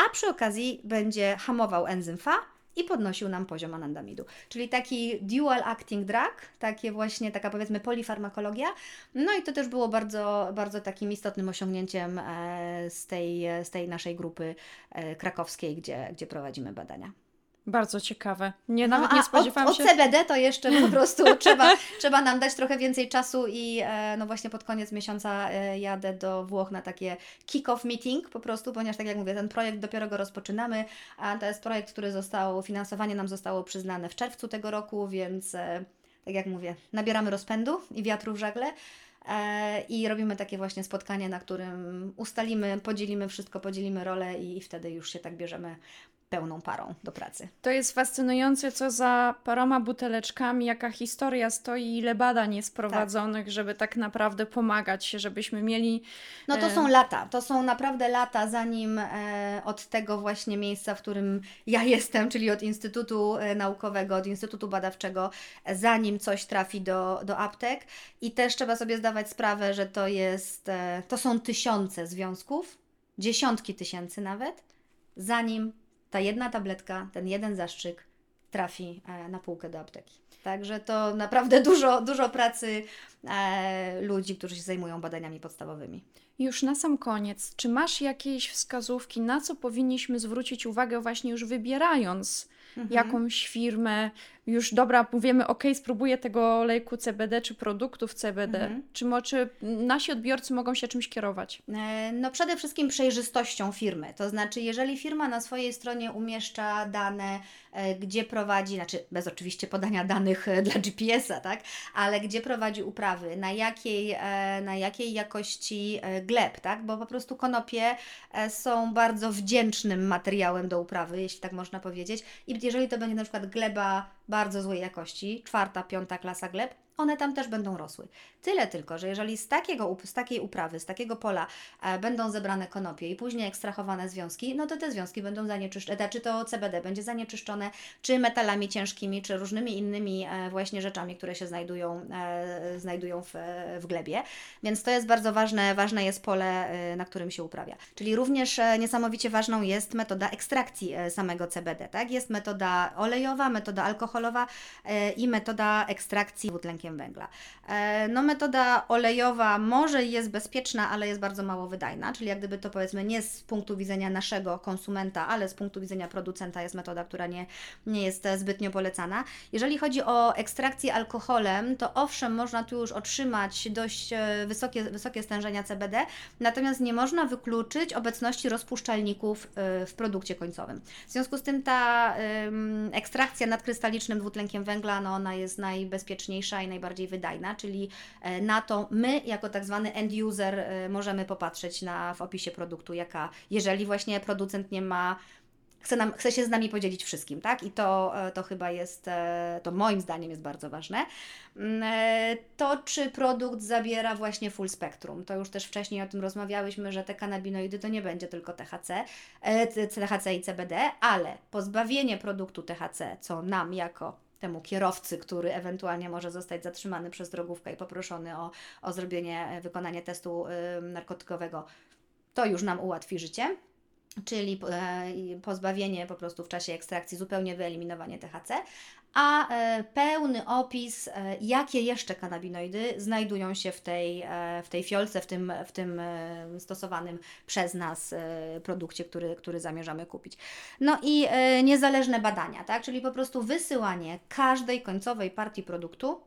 a przy okazji będzie hamował enzym FA i podnosił nam poziom anandamidu. Czyli taki dual acting drug, takie właśnie taka powiedzmy polifarmakologia. No i to też było bardzo, bardzo takim istotnym osiągnięciem e, z tej, z tej naszej grupy e, krakowskiej, gdzie, gdzie prowadzimy badania. Bardzo ciekawe. Nie, No, nawet nie spodziewałam od, się. Od CBD to jeszcze po prostu trzeba, trzeba nam dać trochę więcej czasu i e, no właśnie pod koniec miesiąca e, jadę do Włoch na takie kick-off meeting po prostu, ponieważ tak jak mówię, ten projekt dopiero go rozpoczynamy, a to jest projekt, który został, finansowanie nam zostało przyznane w czerwcu tego roku, więc e, tak jak mówię, nabieramy rozpędu i wiatru w żagle. I robimy takie właśnie spotkanie, na którym ustalimy, podzielimy wszystko, podzielimy rolę i, i wtedy już się tak bierzemy pełną parą do pracy. To jest fascynujące, co za paroma buteleczkami, jaka historia stoi, ile badań jest prowadzonych, żeby tak naprawdę pomagać, żebyśmy mieli. No to e, są lata, to są naprawdę lata, zanim e, od tego właśnie miejsca, w którym ja jestem, czyli od Instytutu e, Naukowego, od Instytutu Badawczego, zanim coś trafi do, do aptek. I też trzeba sobie zdawać sprawę, że to jest, to są tysiące związków, dziesiątki tysięcy nawet, zanim ta jedna tabletka, ten jeden zastrzyk trafi e, na półkę do apteki. Także to naprawdę dużo, dużo pracy e, ludzi, którzy się zajmują badaniami podstawowymi. Już na sam koniec, czy masz jakieś wskazówki, na co powinniśmy zwrócić uwagę, właśnie już wybierając Mhm. jakąś firmę? Już dobra, mówimy, ok, spróbuję tego olejku CBD czy produktów CBD. Mhm. Czy, mo- czy nasi odbiorcy mogą się czymś kierować? E, No przede wszystkim przejrzystością firmy. To znaczy, jeżeli firma na swojej stronie umieszcza dane, e, gdzie prowadzi, znaczy bez oczywiście podania danych e, dla GPS-a, tak, ale gdzie prowadzi uprawy, na jakiej, na jakiej jakości gleb, tak, bo po prostu konopie są bardzo wdzięcznym materiałem do uprawy, jeśli tak można powiedzieć. I jeżeli to będzie na przykład gleba bardzo złej jakości, czwarta, piąta klasa gleb, one tam też będą rosły. Tyle tylko, że jeżeli z, takiego, z takiej uprawy, z takiego pola e, będą zebrane konopie i później ekstrahowane związki, no to te związki będą zanieczyszczone, czy to CBD będzie zanieczyszczone, czy metalami ciężkimi, czy różnymi innymi e, właśnie rzeczami, które się znajdują, e, znajdują w, w glebie. Więc to jest bardzo ważne, ważne jest pole, e, na którym się uprawia. Czyli również e, niesamowicie ważną jest metoda ekstrakcji e, samego CBD, tak? Jest metoda olejowa, metoda alkoholowa e, i metoda ekstrakcji dwutlenkiem węgla. E, No metoda olejowa może jest bezpieczna, ale jest bardzo mało wydajna, czyli jak gdyby to powiedzmy nie z punktu widzenia naszego konsumenta, ale z punktu widzenia producenta jest metoda, która nie, nie jest zbytnio polecana. Jeżeli chodzi o ekstrakcję alkoholem, to owszem, można tu już otrzymać dość e, wysokie, wysokie stężenia CBD, natomiast nie można wykluczyć obecności rozpuszczalników e, w produkcie końcowym. W związku z tym ta ekstrakcja nadkrystalicznym dwutlenkiem węgla, no ona jest najbezpieczniejsza i najbardziej wydajna, czyli e, na to my, jako tak zwany end user, e, możemy popatrzeć na, w opisie produktu, jaka, jeżeli właśnie producent nie ma chce, nam, chce się z nami podzielić wszystkim, tak? I to, e, to chyba jest, to moim zdaniem jest bardzo ważne. Mm, To, czy produkt zabiera właśnie full spektrum, to już też wcześniej o tym rozmawiałyśmy, że te kanabinoidy to nie będzie tylko THC, THC i CBD, ale pozbawienie produktu THC, co nam jako temu kierowcy, który ewentualnie może zostać zatrzymany przez drogówkę i poproszony o, o zrobienie, e, wykonanie testu y, narkotykowego, to już nam ułatwi życie czyli e, pozbawienie po prostu w czasie ekstrakcji, zupełnie wyeliminowanie THC, a e, pełny opis, e, jakie jeszcze kanabinoidy znajdują się w tej, e, w tej fiolce, w tym, w tym stosowanym przez nas produkcie, który, który zamierzamy kupić. No i niezależne badania, tak? czyli po prostu wysyłanie każdej końcowej partii produktu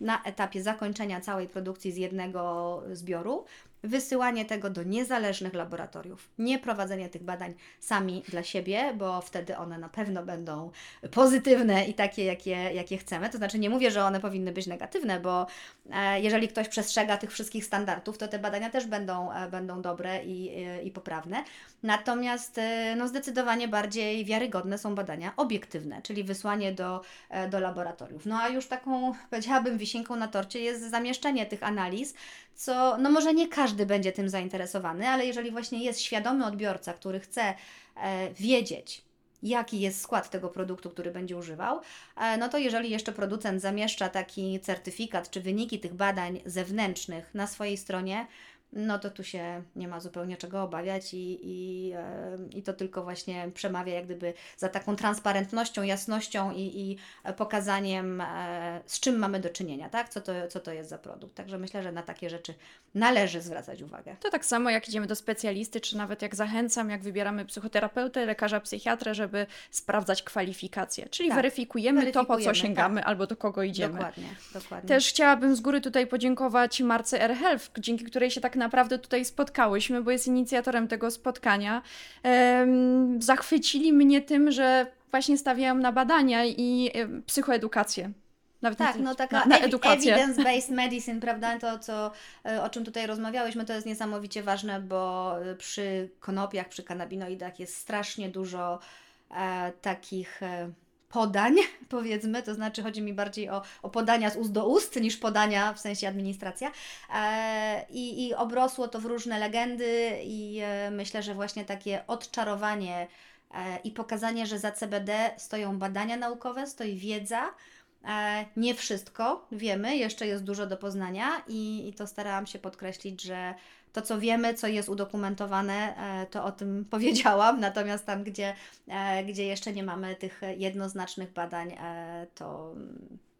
na etapie zakończenia całej produkcji z jednego zbioru, wysyłanie tego do niezależnych laboratoriów, nie prowadzenie tych badań sami dla siebie, bo wtedy one na pewno będą pozytywne i takie, jakie, jakie chcemy. To znaczy, nie mówię, że one powinny być negatywne, bo e, jeżeli ktoś przestrzega tych wszystkich standardów, to te badania też będą, e, będą dobre i, i poprawne. Natomiast e, no, zdecydowanie bardziej wiarygodne są badania obiektywne, czyli wysłanie do, do laboratoriów. No a już taką, powiedziałabym, wisienką na torcie jest zamieszczenie tych analiz, co no może nie każdy będzie tym zainteresowany, ale jeżeli właśnie jest świadomy odbiorca, który chce e, wiedzieć, jaki jest skład tego produktu, który będzie używał, e, no to jeżeli jeszcze producent zamieszcza taki certyfikat czy wyniki tych badań zewnętrznych na swojej stronie, no to tu się nie ma zupełnie czego obawiać i, i, e, i to tylko właśnie przemawia jak gdyby za taką transparentnością, jasnością i, i pokazaniem, e, z czym mamy do czynienia, tak? Co to, co to jest za produkt. Także myślę, że na takie rzeczy należy zwracać uwagę. To tak samo jak idziemy do specjalisty, czy nawet jak zachęcam, jak wybieramy psychoterapeutę, lekarza, psychiatrę, żeby sprawdzać kwalifikacje. Czyli Tak, weryfikujemy, to, po co weryfikujemy, sięgamy tak. albo do kogo idziemy. Dokładnie, dokładnie. Też chciałabym z góry tutaj podziękować Marce R. Health, dzięki której się tak naprawdę tutaj spotkałyśmy, bo jest inicjatorem tego spotkania. Zachwycili mnie tym, że właśnie stawiają na badania i psychoedukację. Nawet Tak, no taka na, na evidence-based medicine, prawda? To, co, e, o czym tutaj rozmawiałyśmy, to jest niesamowicie ważne, bo e, przy konopiach, przy kanabinoidach jest strasznie dużo e, takich e, podań, powiedzmy, to znaczy chodzi mi bardziej o, o podania z ust do ust niż podania w sensie administracja. E, i, I obrosło to w różne legendy i e, myślę, że właśnie takie odczarowanie e, i pokazanie, że za CBD stoją badania naukowe, stoi wiedza, Nie wszystko wiemy, jeszcze jest dużo do poznania i, i to starałam się podkreślić, że to, co wiemy, co jest udokumentowane, e, to o tym powiedziałam, natomiast tam, gdzie, e, gdzie jeszcze nie mamy tych jednoznacznych badań, e, to,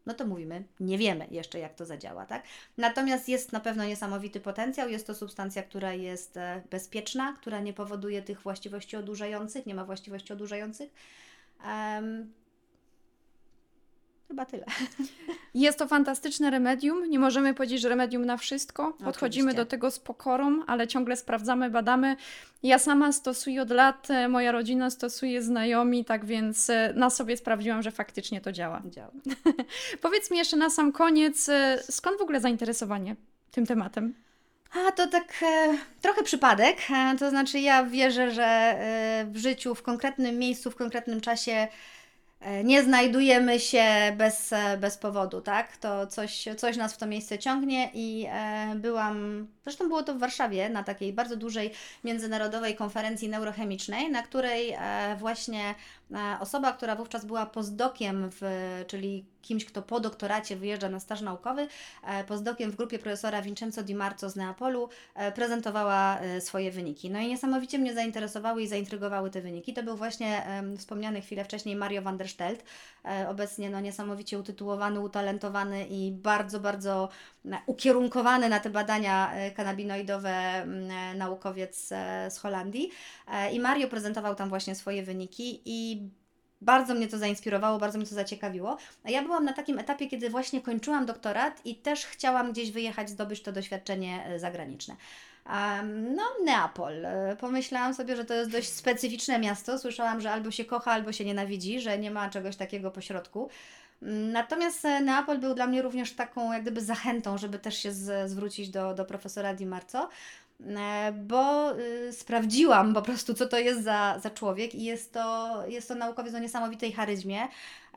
no to mówimy, nie wiemy jeszcze, jak to zadziała, tak? Natomiast jest na pewno niesamowity potencjał, jest to substancja, która jest bezpieczna, która nie powoduje tych właściwości odurzających, nie ma właściwości odurzających. Chyba tyle. Jest to fantastyczne remedium. Nie możemy powiedzieć, że remedium na wszystko. Podchodzimy Oczywiście. do tego z pokorą, ale ciągle sprawdzamy, badamy. Ja sama stosuję od lat, e, moja rodzina stosuje, znajomi, tak więc e, na sobie sprawdziłam, że faktycznie to działa. Działa. Powiedz mi jeszcze na sam koniec, e, skąd w ogóle zainteresowanie tym tematem? A to tak e, trochę przypadek. E, to znaczy, ja wierzę, że e, w życiu, w konkretnym miejscu, w konkretnym czasie nie znajdujemy się bez, e, bez powodu, tak? To coś, coś nas w to miejsce ciągnie i e, byłam, zresztą było to w Warszawie, na takiej bardzo dużej międzynarodowej konferencji neurochemicznej, na której e, właśnie e, osoba, która wówczas była postdokiem, w, czyli kimś, kto po doktoracie wyjeżdża na staż naukowy, e, postdokiem w grupie profesora Vincenzo Di Marzo z Neapolu, e, prezentowała e, swoje wyniki. No i niesamowicie mnie zainteresowały i zaintrygowały te wyniki. To był właśnie wspomniany chwilę wcześniej Mario van der Stelt, e, obecnie no, niesamowicie utytułowany, utalentowany i bardzo, bardzo e, ukierunkowany na te badania e, kanabinoidowe e, naukowiec e, z Holandii. E, I Mario prezentował tam właśnie swoje wyniki i bardzo mnie to zainspirowało, bardzo mnie to zaciekawiło. A ja byłam na takim etapie, kiedy właśnie kończyłam doktorat i też chciałam gdzieś wyjechać, zdobyć to doświadczenie e, zagraniczne. No, Neapol. E, Pomyślałam sobie, że to jest dość specyficzne miasto. Słyszałam, że albo się kocha, albo się nienawidzi, że nie ma czegoś takiego pośrodku. Mm, Natomiast e, Neapol był dla mnie również taką jak gdyby zachętą, żeby też się z, zwrócić do, do profesora Di Marzo, e, bo y, sprawdziłam po prostu, co to jest za, za człowiek i jest to, jest to naukowiec o niesamowitej charyzmie,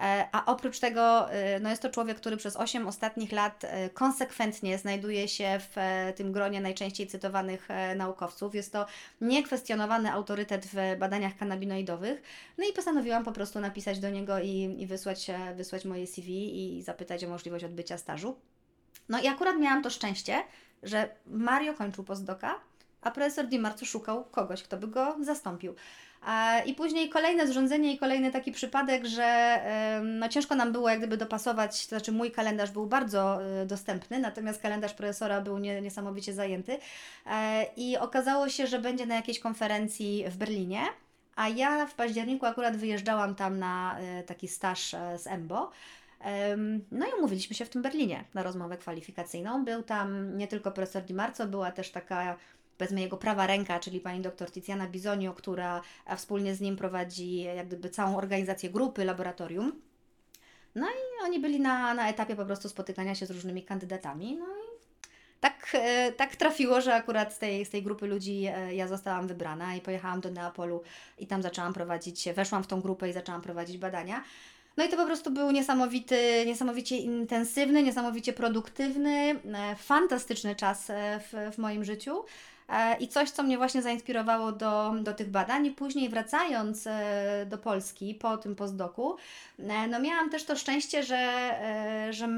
e, a oprócz tego y, no jest to człowiek, który przez 8 ostatnich lat e, konsekwentnie znajduje się w e, tym gronie najczęściej cytowanych e, naukowców. Jest to niekwestionowany autorytet w badaniach kanabinoidowych. No i postanowiłam po prostu napisać do niego i, i wysłać, e, wysłać moje CV i zapytać o możliwość odbycia stażu. No i akurat miałam to szczęście, że Mario kończył postdoka, a profesor Di Marzo szukał kogoś, kto by go zastąpił. A, I później kolejne zrządzenie i kolejny taki przypadek, że no, ciężko nam było jak gdyby dopasować, to znaczy mój kalendarz był bardzo e, dostępny, natomiast kalendarz profesora był nie, niesamowicie zajęty E, i okazało się, że będzie na jakiejś konferencji w Berlinie, a ja w październiku akurat wyjeżdżałam tam na e, taki staż e, z EMBO. No i umówiliśmy się w tym Berlinie na rozmowę kwalifikacyjną. Był tam nie tylko profesor Di Marzo, była też taka powiedzmy jego prawa ręka, czyli pani doktor Tiziana Bisonio, która a wspólnie z nim prowadzi jak gdyby całą organizację grupy, laboratorium. No i oni byli na, na etapie po prostu spotykania się z różnymi kandydatami. No i tak, e, tak trafiło, że akurat z tej, z tej grupy ludzi e, ja zostałam wybrana i pojechałam do Neapolu i tam zaczęłam prowadzić, weszłam w tą grupę i zaczęłam prowadzić badania. No i to po prostu był niesamowity, niesamowicie intensywny, niesamowicie produktywny, e, fantastyczny czas e, w, w moim życiu. E, I coś, co mnie właśnie zainspirowało do, do tych badań. I później wracając do Polski po tym postdoku, no miałam też to szczęście, że, że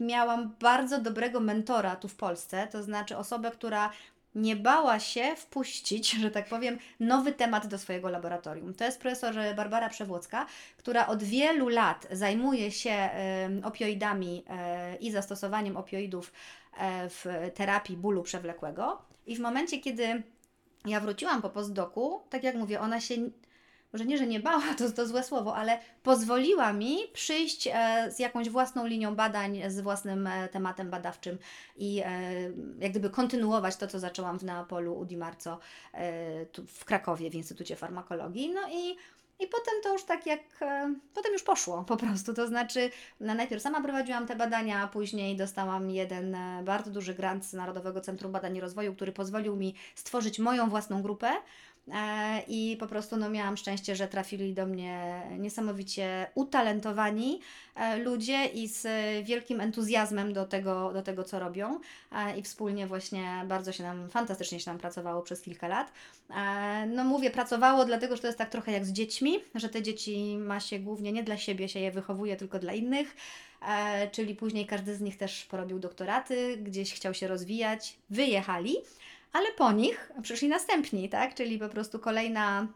miałam bardzo dobrego mentora tu w Polsce, to znaczy osobę, która nie bała się wpuścić, że tak powiem, nowy temat do swojego laboratorium. To jest profesor Barbara Przewłocka, która od wielu lat zajmuje się opioidami e, i zastosowaniem opioidów e, w terapii bólu przewlekłego. I w momencie, kiedy ja wróciłam po postdoku, tak jak mówię, ona się może nie, że nie bała, to, to złe słowo, ale pozwoliła mi przyjść e, z jakąś własną linią badań, z własnym e, tematem badawczym i e, jak gdyby kontynuować to, co zaczęłam w Neapolu u Di Marco w Krakowie w Instytucie Farmakologii. No i i potem to już tak jak, potem już poszło po prostu, to znaczy no, najpierw sama prowadziłam te badania, a później dostałam jeden bardzo duży grant z Narodowego Centrum Badań i Rozwoju, który pozwolił mi stworzyć moją własną grupę, I po prostu no, miałam szczęście, że trafili do mnie niesamowicie utalentowani e, ludzie i z wielkim entuzjazmem do tego, do tego co robią. E, I wspólnie właśnie bardzo się nam, fantastycznie się nam pracowało przez kilka lat. No mówię, pracowało dlatego, że to jest tak trochę jak z dziećmi, że te dzieci ma się głównie nie dla siebie się je wychowuje, tylko dla innych. Czyli później każdy z nich też porobił doktoraty, gdzieś chciał się rozwijać, wyjechali ale po nich przyszli następni, tak? Czyli po prostu kolejna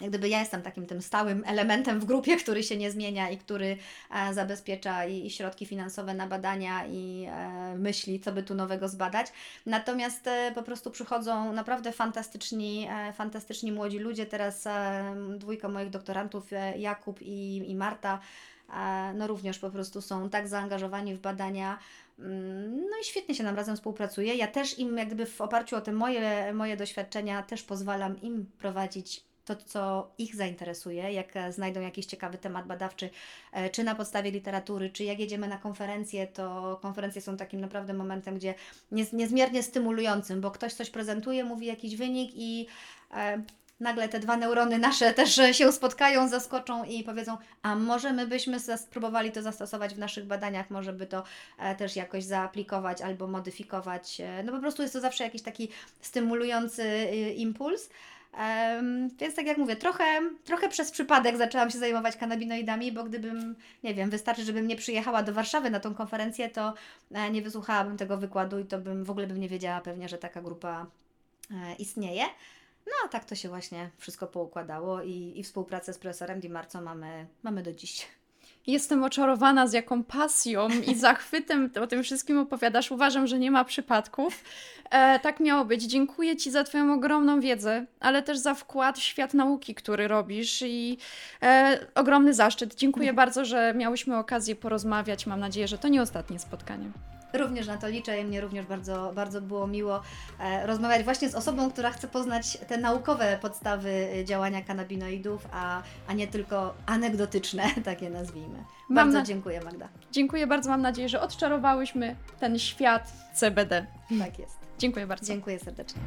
jak gdyby ja jestem takim tym stałym elementem w grupie, który się nie zmienia i który e, zabezpiecza i, środki finansowe na badania i e, myśli, co by tu nowego zbadać. Natomiast e, po prostu przychodzą naprawdę fantastyczni, fantastyczni młodzi ludzie. Teraz dwójka moich doktorantów, Jakub i, i Marta, no również po prostu są tak zaangażowani w badania, no i świetnie się nam razem współpracuje. Ja też im, jak gdyby w oparciu o te moje, moje doświadczenia, też pozwalam im prowadzić to, co ich zainteresuje, jak e, znajdą jakiś ciekawy temat badawczy, e, czy na podstawie literatury, czy jak jedziemy na konferencje, to konferencje są takim naprawdę momentem, gdzie niezmiernie stymulującym, bo ktoś coś prezentuje, mówi jakiś wynik i e, nagle te dwa neurony nasze też się spotkają, zaskoczą i powiedzą, a może my byśmy spróbowali to zastosować w naszych badaniach, może by to e, też jakoś zaaplikować albo modyfikować. E, no po prostu jest to zawsze jakiś taki stymulujący impuls. Um, więc tak jak mówię, trochę, trochę przez przypadek zaczęłam się zajmować kanabinoidami, bo gdybym, nie wiem, wystarczy, żebym nie przyjechała do Warszawy na tą konferencję, to e, nie wysłuchałabym tego wykładu i to bym w ogóle bym nie wiedziała pewnie, że taka grupa istnieje. No a tak to się właśnie wszystko poukładało i, i współpracę z profesorem Di Marco mamy, mamy do dziś. Jestem oczarowana z jaką pasją i zachwytem o tym wszystkim opowiadasz. Uważam, że nie ma przypadków. E, tak miało być. Dziękuję Ci za Twoją ogromną wiedzę, ale też za wkład w świat nauki, który robisz i e, ogromny zaszczyt. Dziękuję bardzo, że miałyśmy okazję porozmawiać. Mam nadzieję, że to nie ostatnie spotkanie. Również na to liczę i mnie również bardzo, bardzo było miło e, rozmawiać właśnie z osobą, która chce poznać te naukowe podstawy e, działania kanabinoidów, a, a nie tylko anegdotyczne, takie nazwijmy. Mam bardzo na... dziękuję Magda. Dziękuję bardzo, mam nadzieję, że odczarowałyśmy ten świat CBD. Tak jest. Dziękuję bardzo. Dziękuję serdecznie.